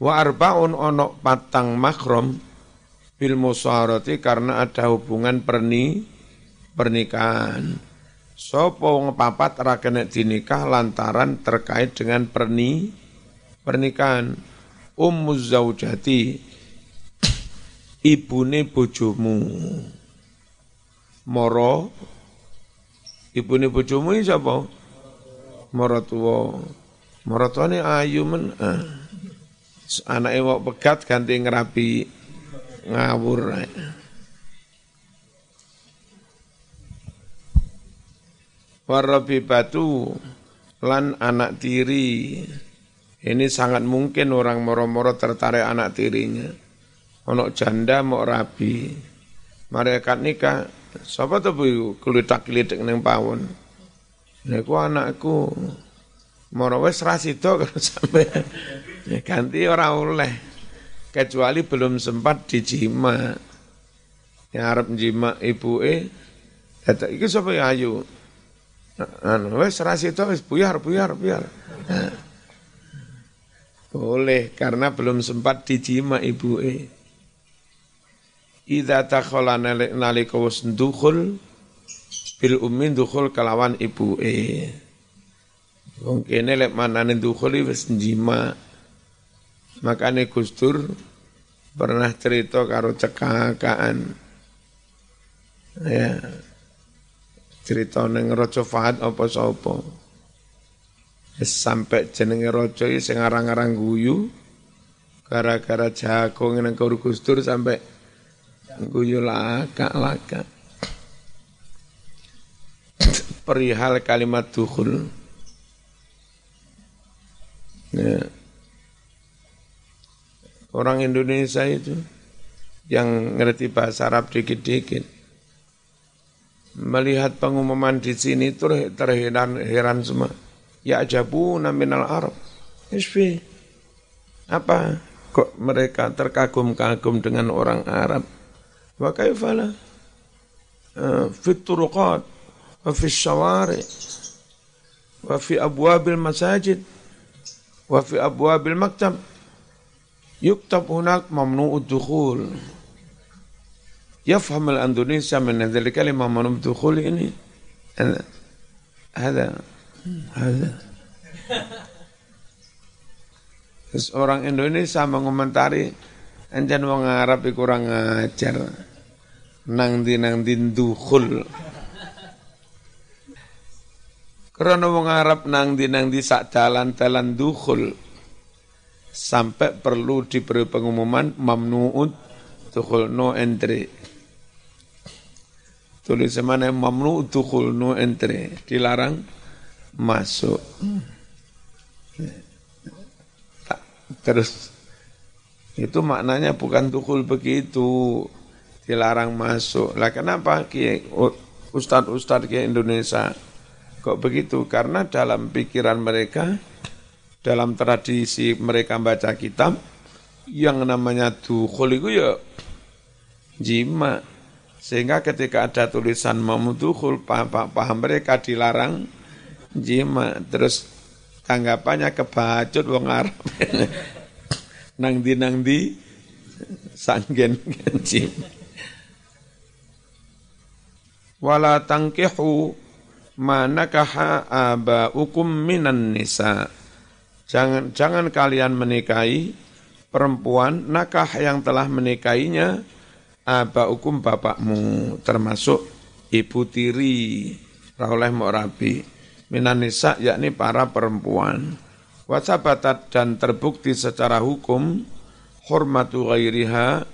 Wa arbaun ono patang makrom bil musarati karena ada hubungan perni pernikahan. Sopo wong papat ra kena dinikah lantaran terkait dengan perni pernikahan. Ummu zaujati ibune bojomu. Moro ibune bojomu sapa? Maratuwa maratuwane ayu men ah. anake wong pegat ganti ngerapi ngawur Warabi batu lan anak tiri. Ini sangat mungkin orang moro-moro tertarik anak tirinya. Ono janda mau rabi. Mereka nikah. Siapa tuh bu kulitak-kulitik neng pawon. Niku anakku moro wis ra sida *laughs* sampai ya, ganti ora oleh kecuali belum sempat dijima. Ya arep jima ibuke kata iki sapa ya ayu. Anu wis ra sida wis buyar buyar buyar. Boleh karena belum sempat dijima ibu e. Idza takhala nalika wis dukhul bil ummi dukhul kelawan ibu e. Wong kene lek manane dukhul wis jima. Makane Gustur pernah cerita karo cekakaan. Ya. Cerita ning Raja Fahad apa sapa. sampai jenenge raja sing aran-aran guyu gara-gara jagung nang Gustur sampai guyu laka-laka. Perihal kalimat dukhul. Ya. Orang Indonesia itu yang ngerti bahasa Arab dikit-dikit melihat pengumuman di sini itu terheran heran semua ya'jabuna minal Arab. Isfi. Apa? Kok mereka terkagum-kagum dengan orang Arab? Wa kaifala? Uh, turuqat, wa fi syawari, wa fi abwabil masajid, wa fi abwabil maktab. Yuktab hunak mamnu'ud dukhul. يفهم الأندونيسيا من هذه الكلمة ممنوع الدخول ini هذا ada. Terus orang Indonesia mengomentari anjan wong Arab kurang ajar. Nang di nang di dukhul. Karena wong Arab nang di nang di sak dalan-dalan dukhul. Sampai perlu diberi pengumuman mamnu'ud dukhul no entry. Tulis mana mamnu'ud dukhul no entry. Dilarang masuk. Terus itu maknanya bukan tukul begitu, dilarang masuk. Lah kenapa ustadz-ustadz ke Indonesia kok begitu? Karena dalam pikiran mereka, dalam tradisi mereka baca kitab, yang namanya tukul itu ya jima. Sehingga ketika ada tulisan mamudukul, paham, paham mereka dilarang jima terus tanggapannya kebacut wong Arab *laughs* nang di nang di sanggen jima wala tangkihu manakaha abaukum minan nisa? Jangan jangan kalian menikahi perempuan. Nakah yang telah menikahinya abaukum bapakmu termasuk ibu tiri oleh rabi. Minan nisa yakni para perempuan. Wasabatat dan terbukti secara hukum hormatu ghairiha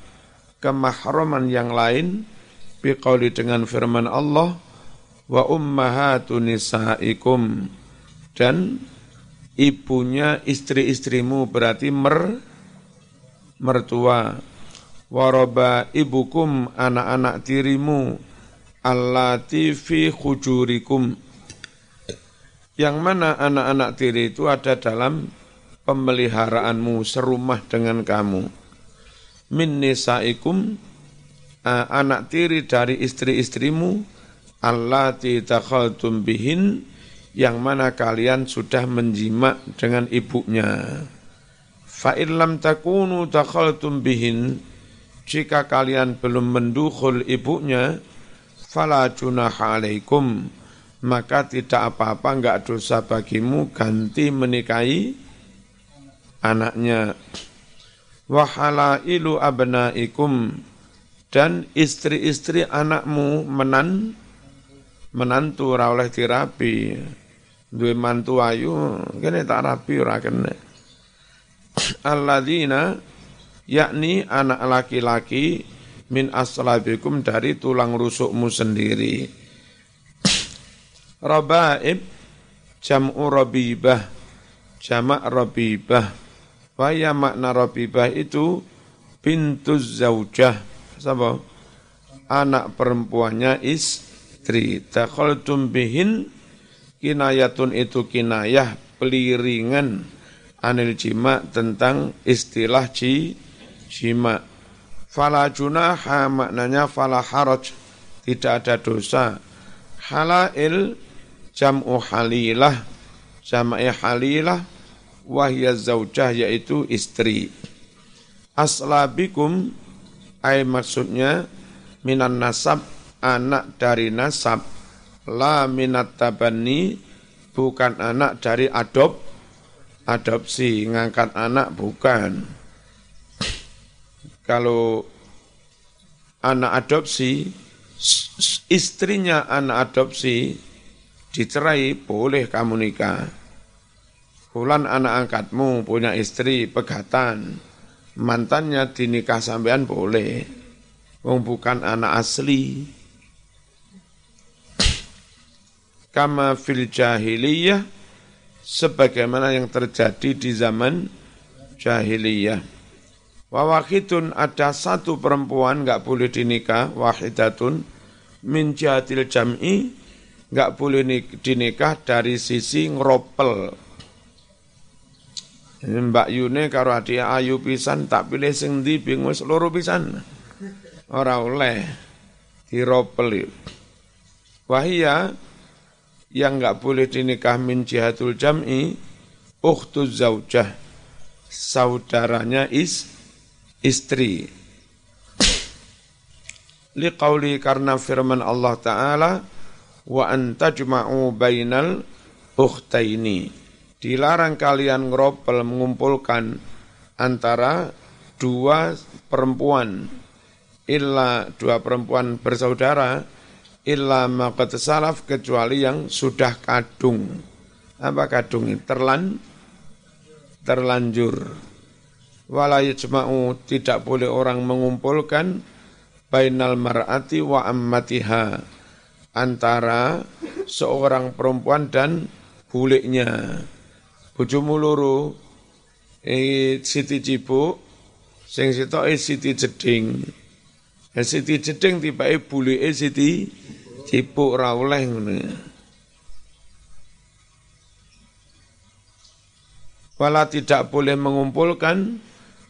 kemahroman yang lain biqauli dengan firman Allah wa ummahatu nisaikum. Dan ibunya istri-istrimu berarti mer mertua. Waroba ibukum anak-anak tirimu allati fi khujurikum. Yang mana anak-anak tiri itu ada dalam pemeliharaanmu serumah dengan kamu. Min nisaikum anak tiri dari istri-istrimu allati takhaltum bihin yang mana kalian sudah menjimak dengan ibunya. Fa lam takunu takhaltum bihin jika kalian belum mendukhul ibunya fala junaha alaikum maka tidak apa-apa enggak dosa bagimu ganti menikahi anaknya wahalailu abnaikum dan istri-istri anakmu menan menantu ora oleh dirapi duwe mantu ayu kene tak rapi ora kene. Alladzina yakni anak laki-laki min aslabikum dari tulang rusukmu sendiri. Rabaib jam'u rabibah jamak rabibah Waya makna rabibah itu pintu zaujah. Sapa? Anak perempuannya istri Takhaltum bihin Kinayatun itu kinayah Peliringan Anil jima tentang istilah ji, jima. Fala junaha maknanya fala Tidak ada dosa. Halail jam'u halilah. Jam'i halilah wahya zaujah yaitu istri. Aslabikum ay maksudnya minan nasab anak dari nasab la minat tabani bukan anak dari adop adopsi ngangkat anak bukan kalau anak adopsi istrinya anak adopsi dicerai boleh kamu nikah Fulan anak angkatmu punya istri pegatan mantannya dinikah sampean boleh. Wong bukan anak asli. Kama fil jahiliyah sebagaimana yang terjadi di zaman jahiliyah. Wawakitun ada satu perempuan nggak boleh dinikah, wahidatun min jahatil jam'i nggak boleh dinikah dari sisi ngeropel Mbak Yune karo adik ayu pisan tak pilih sing ndi bingung seluruh pisan. Ora oleh diropel. Wahia yang enggak boleh dinikah min jihatul jam'i ukhtu zaujah. Saudaranya is istri. Liqauli karena firman Allah taala wa antajma'u bainal ukhtaini. Dilarang kalian ngeropel mengumpulkan antara dua perempuan. Illa dua perempuan bersaudara illa maqad salaf kecuali yang sudah kadung. Apa kadung terlan terlanjur. Wala yajma'u tidak boleh orang mengumpulkan bainal mar'ati wa ammatiha antara seorang perempuan dan buliknya. Bojomu loro eh Siti Cibuk sing sitoke Siti Jeding ya Siti Jeding tibake bulike Siti Cibuk ora oleh ngono Wala tidak boleh mengumpulkan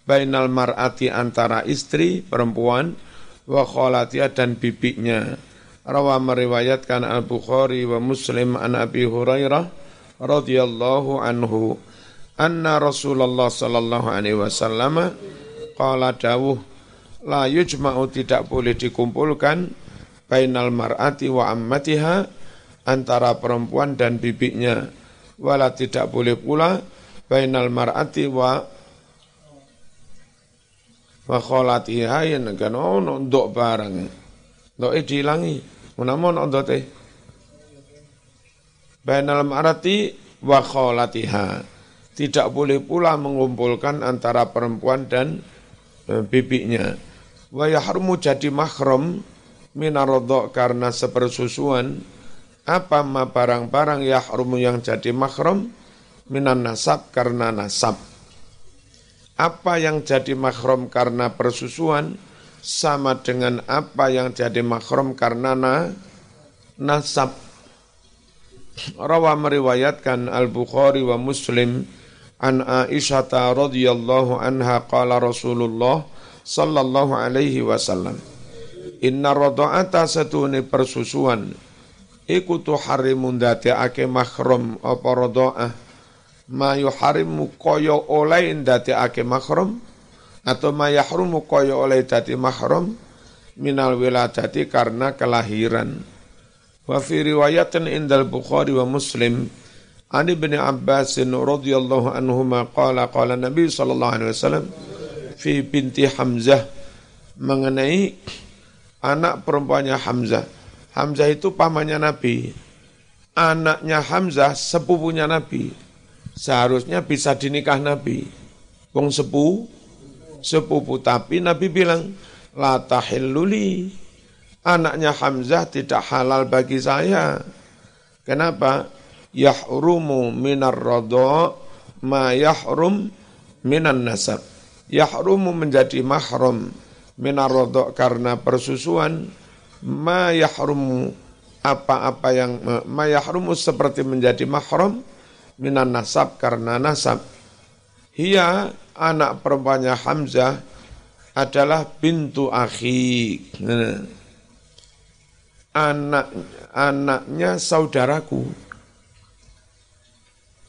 bainal mar'ati antara istri perempuan wa kholatia dan bibiknya. Rawa meriwayatkan Al-Bukhari wa Muslim an Abi Hurairah radhiyallahu anhu anna Rasulullah sallallahu alaihi wasallam qala dawuh la yujma'u tidak boleh dikumpulkan bainal mar'ati wa ammatiha antara perempuan dan bibinya wala tidak boleh pula bainal mar'ati wa wa kholatiha yen kan ono ndok barang ndok dilangi menawa ono ndote bainal marati wa kholatiha. Tidak boleh pula mengumpulkan antara perempuan dan e, bibinya. Wa yahrumu jadi mahram minarodok karena sepersusuan. Apa ma barang-barang yahrumu yang jadi mahram minan nasab karena nasab. Apa yang jadi mahram karena persusuan sama dengan apa yang jadi mahram karena na, nasab Rawa meriwayatkan Al-Bukhari wa Muslim an Aisyah radhiyallahu anha qala Rasulullah sallallahu alaihi wasallam. Inna radha'ata satune persusuan. Iku tuharimun ake mahram apa radha'ah ma yuharimu kaya oleh ake mahram atau ma yahrumu kaya oleh dadi mahram minal wiladati karena kelahiran. Wa fi riwayatin indal Bukhari wa Muslim. An Ibn Abbas radhiyallahu anhuma qala qala Nabi sallallahu alaihi wasallam fi binti Hamzah mengenai anak perempuannya Hamzah. Hamzah itu pamannya Nabi. Anaknya Hamzah sepupunya Nabi. Seharusnya bisa dinikah Nabi. Wong sepupu, sepupu tapi Nabi bilang la tahilluli anaknya Hamzah tidak halal bagi saya. Kenapa? Yahrumu minar rodo ma yahrum minan nasab. Yahrumu menjadi mahrum minar rodo karena persusuan ma yahrumu apa-apa yang ma yahrumu seperti menjadi mahrum minan nasab karena nasab. Hia anak perempuannya Hamzah adalah bintu akhi. Anak anaknya saudaraku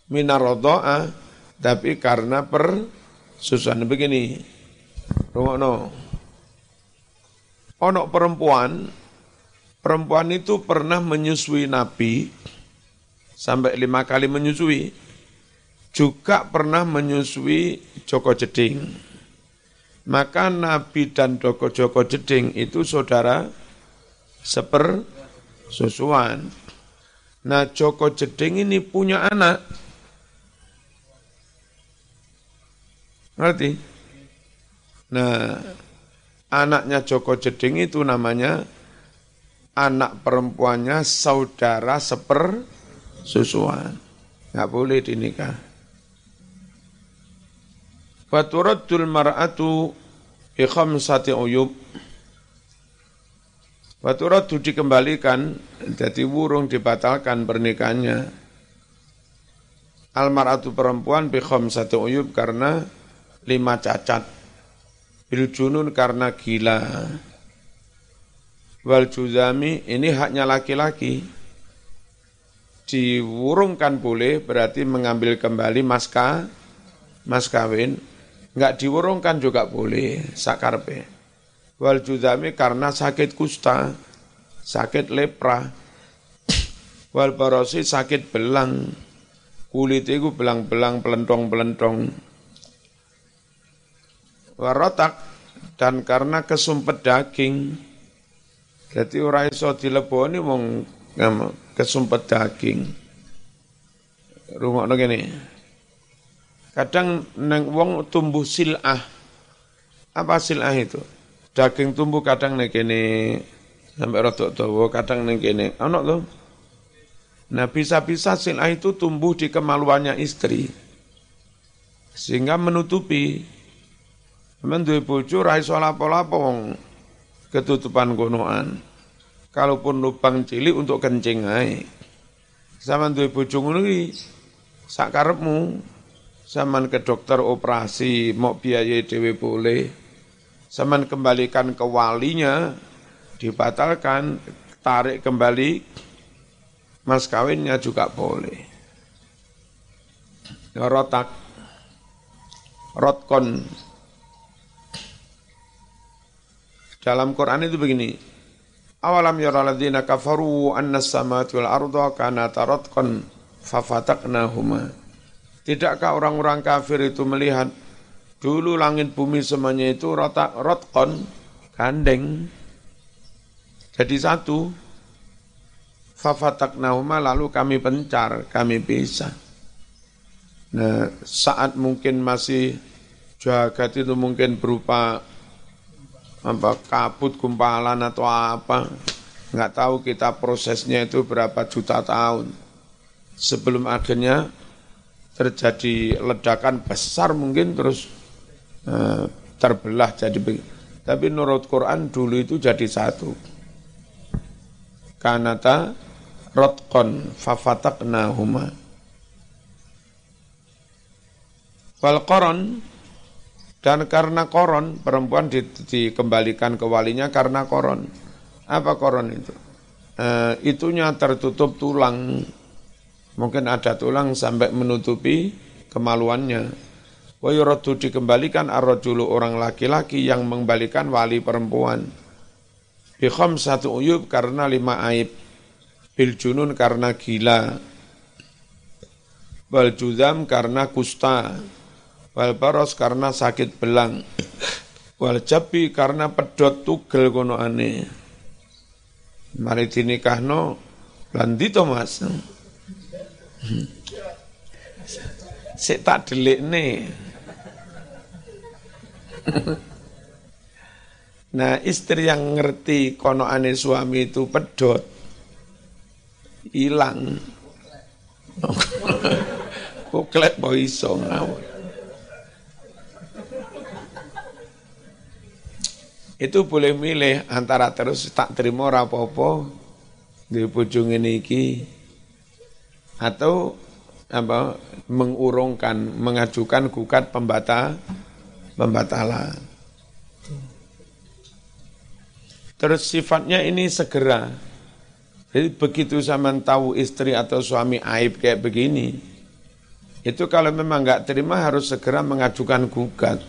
minarodoa tapi karena persusuan begini. Rungokno. Ono perempuan, perempuan itu pernah menyusui Nabi sampai lima kali menyusui, juga pernah menyusui Joko Jeding. Maka Nabi dan Joko Joko Jeding itu saudara seper susuan. Nah Joko Jeding ini punya anak. Ngerti? Nah anaknya Joko Jeding itu namanya anak perempuannya saudara seper susuan. Nggak boleh dinikah. Faturaddul mar'atu bi khamsati uyub Waturadu dikembalikan, jadi wurung dibatalkan pernikahannya. Almaratu perempuan bikhom satu uyub karena lima cacat. Biljunun karena gila. Wal juzami ini haknya laki-laki. Diwurungkan boleh berarti mengambil kembali maska, mas kawin. Enggak diwurungkan juga boleh, sakarpe wal judami karena sakit kusta, sakit lepra, wal barosi sakit belang, kulit itu belang-belang pelentong-pelentong, warotak dan karena kesumpet daging, jadi orang iso dileboni wong kesumpet daging. Rumah gini. Kadang neng wong tumbuh silah. Apa silah itu? daging tumbuh kadang nih kene sampai rotok dawa kadang nih kene ono tuh nah bisa-bisa silah itu tumbuh di kemaluannya istri sehingga menutupi Memang dua bojo rai lapo-lapo wong ketutupan konoan. Kalaupun lubang cilik untuk kencing ae. Sama dua bojo ngono iki sak karepmu. Ke dokter operasi mau biaya dhewe boleh Semen kembalikan ke walinya, dibatalkan, tarik kembali, mas kawinnya juga boleh. Rotak, rotkon. Dalam Quran itu begini, Awalam yara ladhina kafaru anna samawati wal arda kanata rotqan fafataknahuma. Tidakkah orang-orang kafir itu melihat Dulu langit bumi semuanya itu rotak rotkon, gandeng. Jadi satu. Fafatak nauma lalu kami pencar, kami bisa. Nah, saat mungkin masih jagat itu mungkin berupa apa kabut gumpalan atau apa? Nggak tahu kita prosesnya itu berapa juta tahun. Sebelum akhirnya terjadi ledakan besar mungkin terus Eh, terbelah jadi tapi menurut Quran dulu itu jadi satu. Kanata rotkon fafataknahuma. Wal koron dan karena koron perempuan di, dikembalikan ke walinya karena koron. Apa koron itu? E, itunya tertutup tulang. Mungkin ada tulang sampai menutupi kemaluannya. Wa yuraddu dikembalikan ar-rajulu orang laki-laki yang mengembalikan wali perempuan. Bi satu uyub karena lima aib. Bil junun karena gila. Wal judam karena kusta wal baros karena sakit belang. Wal jabi karena pedot tugel kono ane mari dinikahno. Lan to Mas? Sik tak nih nah istri yang ngerti kono ane suami itu pedot hilang kuklek boy iso itu boleh milih antara terus tak terima rapopo di ujung ini iki atau apa mengurungkan mengajukan gugat pembatal pembatalan. Terus sifatnya ini segera. Jadi begitu sama tahu istri atau suami aib kayak begini, Itu kalau memang nggak terima harus segera mengajukan gugat.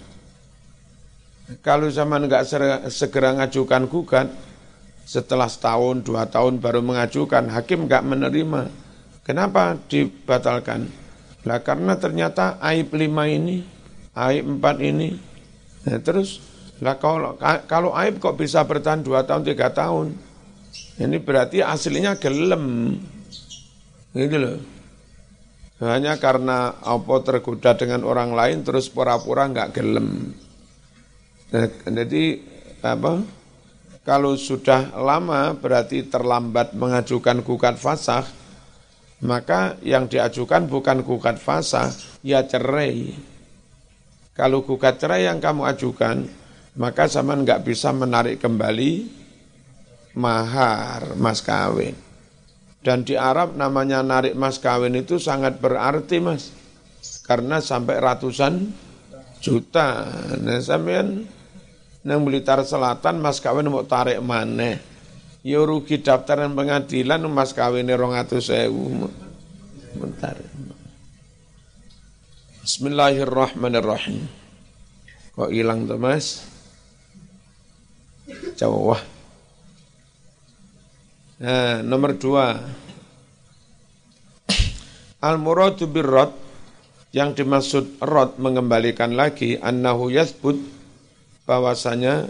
Kalau zaman nggak segera mengajukan gugat, setelah setahun, dua tahun baru mengajukan, hakim nggak menerima. Kenapa dibatalkan? Lah karena ternyata aib lima ini, aib empat ini, nah, terus lah kalau kalau aib kok bisa bertahan dua tahun tiga tahun? Ini berarti aslinya gelem, gitu loh. Hanya karena apa tergoda dengan orang lain terus pura-pura nggak gelem. Nah, jadi apa? Kalau sudah lama berarti terlambat mengajukan gugat fasah, maka yang diajukan bukan gugat fasah, ya cerai. Kalau gugat cerai yang kamu ajukan, maka zaman nggak bisa menarik kembali mahar mas kawin. Dan di Arab namanya narik mas kawin itu sangat berarti mas. Karena sampai ratusan juta. Nah sampean nang Blitar Selatan mas kawin mau tarik mana? Ya rugi daftaran pengadilan mas kawin rong atus sewu. Bentar. Bismillahirrahmanirrahim. Kok hilang tuh mas? Jawah. Nah, nomor dua. Al-muradu birrad yang dimaksud rod mengembalikan lagi annahu yasbut bahwasanya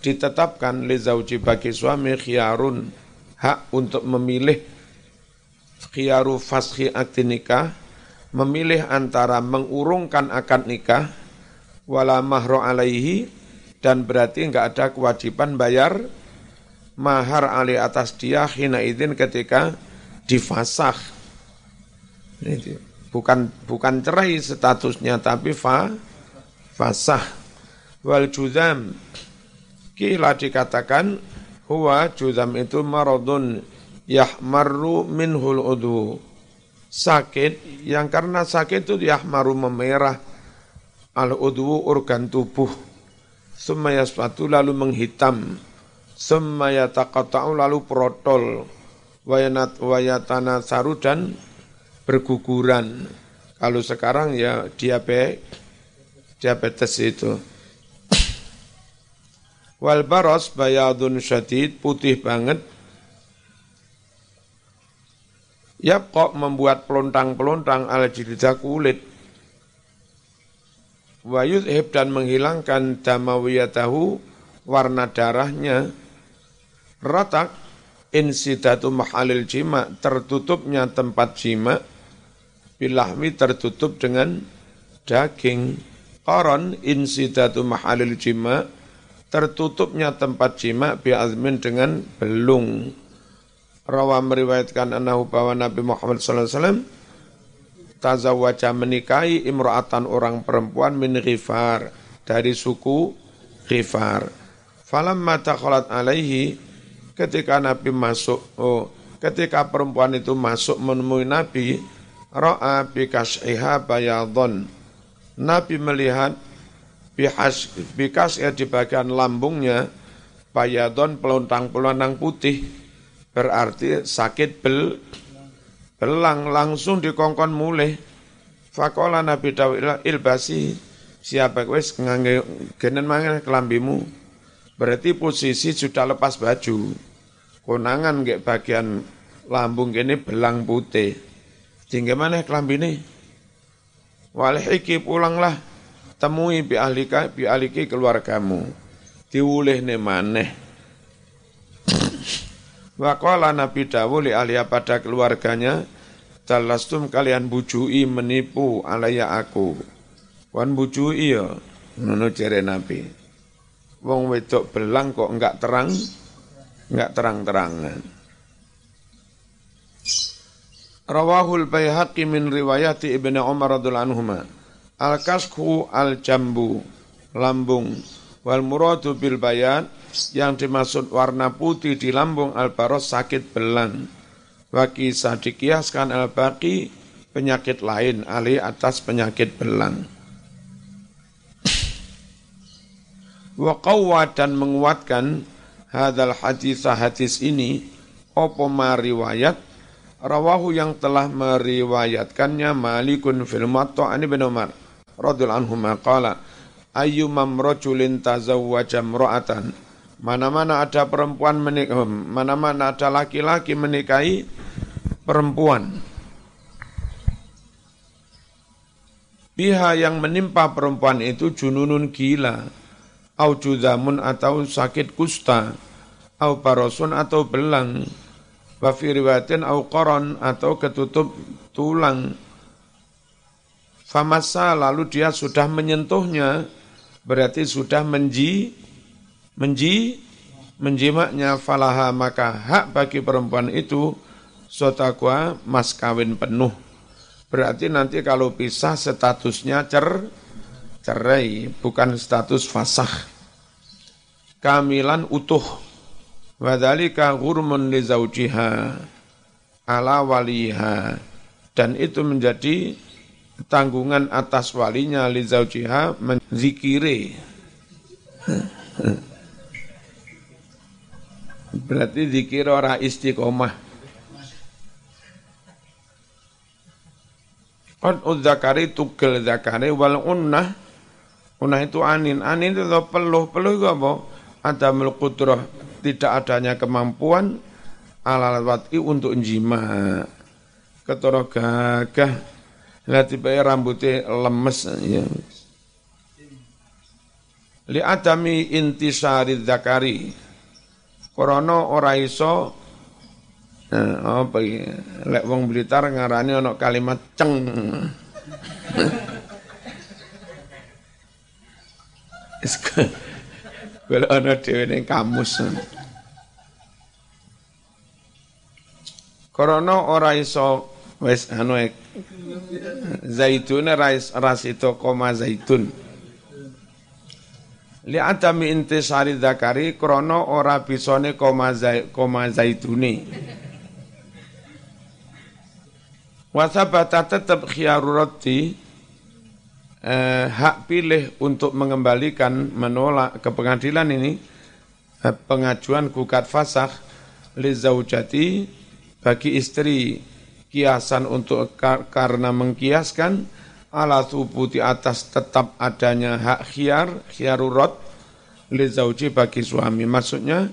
ditetapkan li zauji bagi suami khiyarun hak untuk memilih khiyaru fashi akdi nikah memilih antara mengurungkan akad nikah wala mahro alaihi dan berarti enggak ada kewajiban bayar mahar ali atas dia hina izin ketika difasah. Bukan bukan cerai statusnya tapi fa fasah. Wal juzam kila dikatakan huwa juzam itu maradun yahmaru minhul udu. Sakit yang karena sakit itu yahmaru memerah al udu organ tubuh. Summa yasfatu lalu menghitam Summa yataqatta'u lalu protol wayanat wayatana saru dan berguguran. Kalau sekarang ya diabetes, diabetes itu. Wal baros bayadun syadid, putih banget. Ya kok membuat pelontang-pelontang al jilda kulit. Wayud dan menghilangkan damawiyatahu warna darahnya Rotak insidatu mahalil jima tertutupnya tempat jima bilahmi tertutup dengan daging koron insidatu mahalil jima tertutupnya tempat jima biazmin dengan belung rawa meriwayatkan anahu bahwa Nabi Muhammad wasallam tazawwaja menikahi imra'atan orang perempuan min Ghifar dari suku Ghifar falamma takhalat alaihi ketika Nabi masuk, oh, ketika perempuan itu masuk menemui Nabi, ra'a bikas'iha bayadon. Nabi melihat bihas, bikas'iha di bagian lambungnya, bayadon pelontang-pelontang putih, berarti sakit bel, belang langsung dikongkon mulai. Fakola Nabi Dawud ilbasi siapa wis ngangge genen mangan kelambimu Berarti posisi sudah lepas baju. Konangan kayak bagian lambung kene belang putih. Tinggal mana kelambi ini? Walhiki pulanglah temui bi ahlika bi ahliki keluargamu. Diulih ne maneh. Waqala Nabi Dawud li ahliya pada keluarganya, Dalastum kalian bujui menipu alaya aku. Wan bujui ya, ngono jere Nabi wong wedok belang kok enggak terang, enggak terang-terangan. Rawahul Baihaqi min riwayati Ibnu Umar radhiyallahu anhuma. Al-kasku al-jambu, lambung. Wal muradu bil bayan, yang dimaksud warna putih di lambung al-baros sakit belang. Waki sadikiaskan al-baqi, penyakit lain, alih atas penyakit belang. wa dan menguatkan hadal hadis hadis ini opo riwayat Rawahu yang telah meriwayatkannya Malikun fil Muwatta bin Umar radhiyallahu anhu maqala ayyumam rajulin tazawwaja imra'atan? Mana-mana ada perempuan menik mana-mana ada laki-laki menikahi perempuan. Biha yang menimpa perempuan itu jununun gila au judamun atau sakit kusta au parosun atau belang wa fi riwayatin au koron atau ketutup tulang famasa lalu dia sudah menyentuhnya berarti sudah menji menji menjimaknya. Falaha maka hak bagi perempuan itu sotakwa mas kawin penuh. Berarti nanti kalau pisah statusnya cer cerai bukan status fasah. Kamilan utuh. Wadhalika ghurmun li zawjiha ala waliha. Dan itu menjadi tanggungan atas walinya li zawjiha menzikiri. Berarti zikir ora istiqomah. Qad udzakari tugel zakari wal unnah. Unnah itu anin. Anin itu peluh. Peluh itu apa? Ada qudrah tidak adanya kemampuan ala wat'i untuk jima. Ketoro gagah, lihat tiba rambutnya lemes. Ya. Li adami intisari zakari. Korono ora iso Nah, apa ya? Lek wong Blitar ngarani ana kalimat ceng. *laughs* Kalau ana dhewe ning kamus. Karena ora iso wis anu e, zaitun rais ras itu koma zaitun. Li adami intisari zakari krana ora bisane koma zai, koma zaituni. Wasabata tetap khiyarurati eh, hak pilih untuk mengembalikan menolak ke pengadilan ini eh, pengajuan gugat fasakh li zaujati bagi istri kiasan untuk karena mengkiaskan ala di atas tetap adanya hak khiar, khiarurat zauji bagi suami. Maksudnya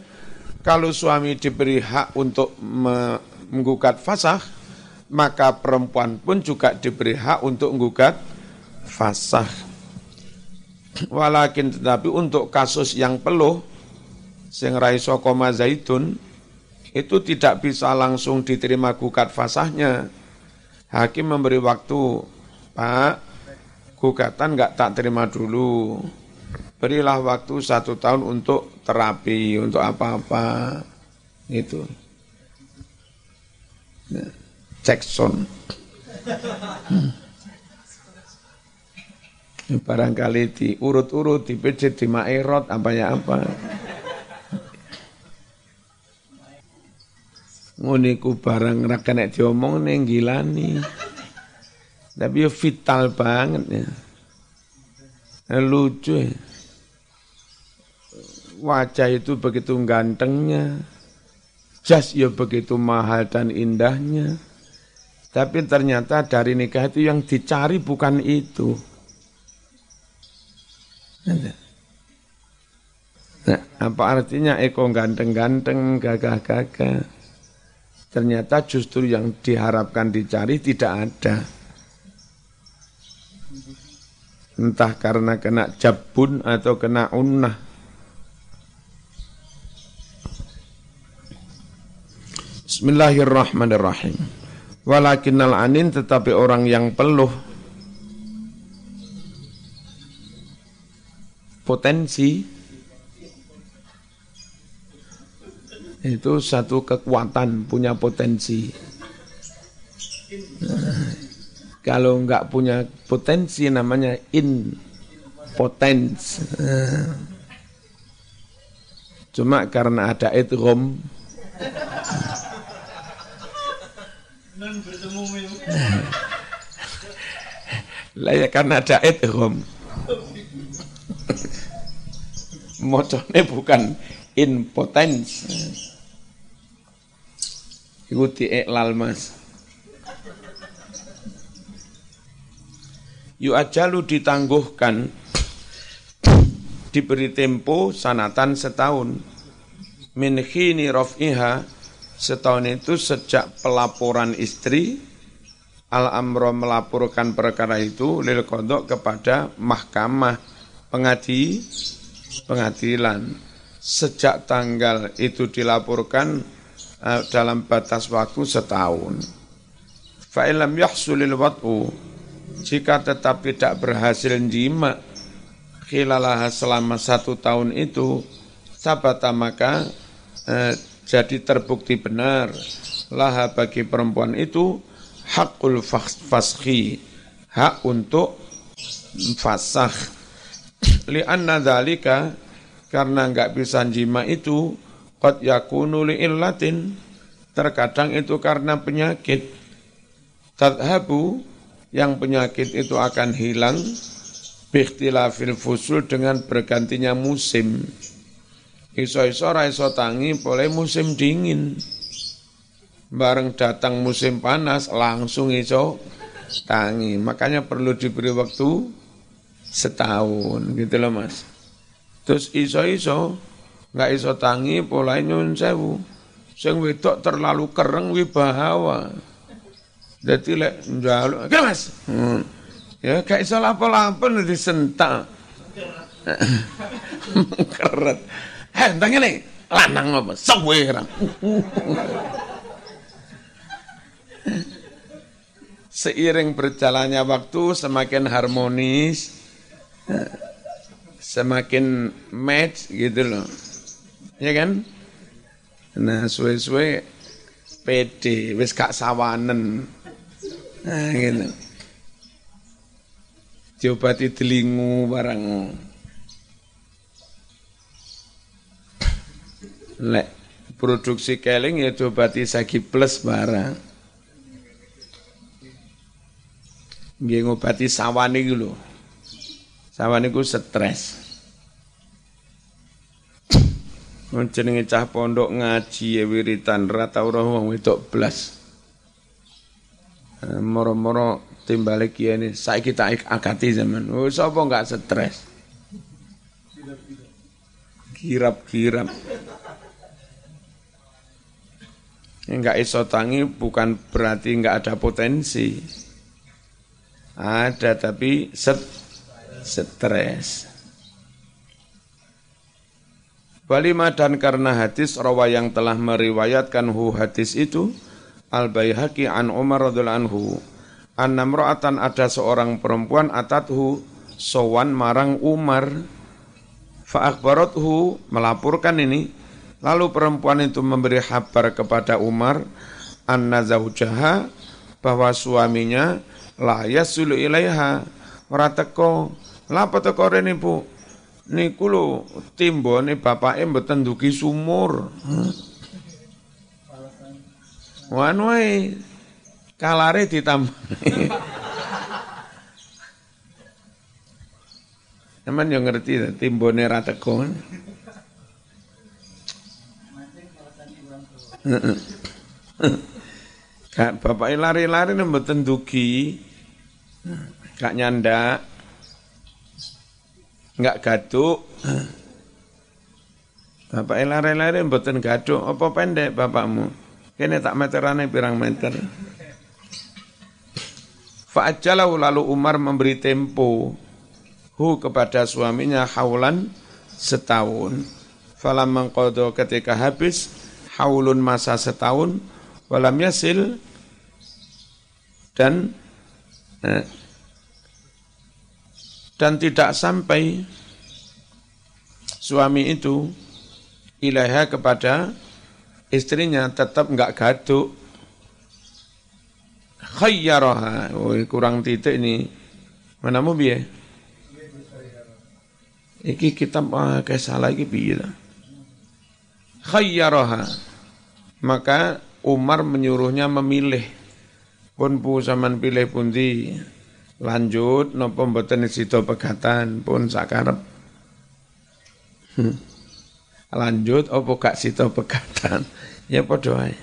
kalau suami diberi hak untuk menggugat fasah, maka perempuan pun juga diberi hak untuk menggugat fasah. Walakin tetapi untuk kasus yang peluh, sing raiso koma zaitun, itu tidak bisa langsung diterima gugat fasahnya. Hakim memberi waktu, Pak, gugatan nggak tak terima dulu. Berilah waktu satu tahun untuk terapi, untuk apa-apa. Itu. Nah, Jackson. Hmm. Barangkali diurut-urut, dipijit, di maerot, apa ya apa. Nguniku barang ra kena diomong ning gilani. Tapi yo vital banget ya. Lucu ya. Wajah itu begitu gantengnya. Jas ya begitu mahal dan indahnya. Tapi ternyata dari nikah itu yang dicari bukan itu. Nah, apa artinya Eko ganteng-ganteng, gagah-gagah? Ternyata justru yang diharapkan dicari tidak ada. Entah karena kena jabun atau kena unnah. Bismillahirrahmanirrahim. Walakinnal anin tetapi orang yang peluh potensi itu satu kekuatan, punya potensi. kalau enggak punya potensi namanya impotens. Cuma karena ada idgham lah ya karena ada idgham. Mocone bukan impotens. Iku diiklal mas. Yu ajalu ditangguhkan diberi tempo sanatan setahun min khini raf'iha setahun itu sejak pelaporan istri al amro melaporkan perkara itu lil kodok kepada mahkamah pengadi pengadilan sejak tanggal itu dilaporkan dalam batas waktu setahun. Fa'ilam yahsulil wat'u. Jika tetap tidak berhasil jima khilalah selama satu tahun itu sabata maka eh, jadi terbukti benar. Laha bagi perempuan itu hakul faskhi hak untuk fasakh. Li'anna dzalika karena enggak bisa jima itu qad yakunu li illatin terkadang itu karena penyakit tadhabu yang penyakit itu akan hilang bikhtilafil fusul dengan bergantinya musim. Iso-iso raiso tangi boleh musim dingin. Bareng datang musim panas langsung iso tangi. Makanya perlu diberi waktu setahun gitu loh mas. Terus iso-iso nggak iso tangi mulai nyun sewu. Sing wedok terlalu kereng wibahawa. Jadi lek njaluk, "Oke, Mas." Hmm. Ya gak iso lapo-lapo disentak. *laughs* Keret. Heh, entang ini lanang apa? Sawe *laughs* Seiring berjalannya waktu semakin harmonis, semakin match gitu loh. Ya kan? Nah, suwe-suwe pede, wis gak sawanen. Nah, gitu. Diobati telingu barang. Lek produksi keling ya diobati sagi plus barang. Nggih ngobati sawane iku lho. Sawane iku stres. Jenenge cah pondok ngaji ya wiritan. Ra tau roh wong wedok blas. Eh, moro-moro timbale kiai saya kita akati zaman. Oh sapa enggak stres? Kirap-kirap. Enggak iso tangi bukan berarti enggak ada potensi. Ada tapi set stres Walima dan karena hadis rawa yang telah meriwayatkan hu hadis itu Al Baihaqi an Umar radhiallahu anhu Annamro'atan ada seorang perempuan atathu sowan marang Umar. Fa'akbarothu melaporkan ini. Lalu perempuan itu memberi kabar kepada Umar anna zaujaha bahwa suaminya la yasulu ilaiha ora teko. Lapa teko rene Bu niku lho timbone bapake mboten dugi sumur Wan wae kalare ditambah. Emang yang ngerti timbone ra teko. Kak bapak lari-lari mboten dugi. Kak nyanda. Enggak gaduk. Bapak lari-lari mboten gaduk. Apa pendek bapakmu? Kene tak meterane pirang meter. Fa'ajalahu lalu Umar memberi tempo hu kepada suaminya haulan setahun. Falam mengkodo ketika habis haulun masa setahun walam yasil dan eh, dan tidak sampai suami itu ilaha kepada istrinya tetap enggak gaduk. Khayyaraha. Oh, kurang titik ini. Mana mau biye? Iki kitab ah, kayak salah iki piye khayyaraha. Maka Umar menyuruhnya memilih. Pun pu zaman pilih pundi lanjut nopo mboten sida pegatan pun sakarep *laughs* lanjut opo gak sito pegatan *laughs* ya padha ae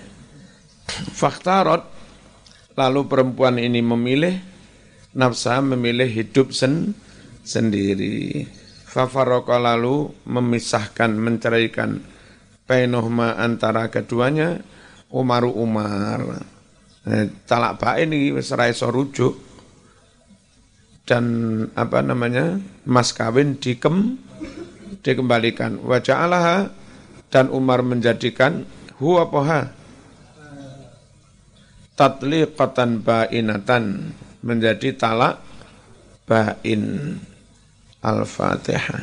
faktarot lalu perempuan ini memilih nafsa memilih hidup sen sendiri. Fafaroko lalu memisahkan, menceraikan bainohma antara keduanya Umaru Umar. Eh, talak baik ini wis rujuk dan apa namanya mas kawin dikem dikembalikan. Wajah Allah dan Umar menjadikan huwa poha. Tatliqatan bainatan menjadi talak bain. Al-fatihah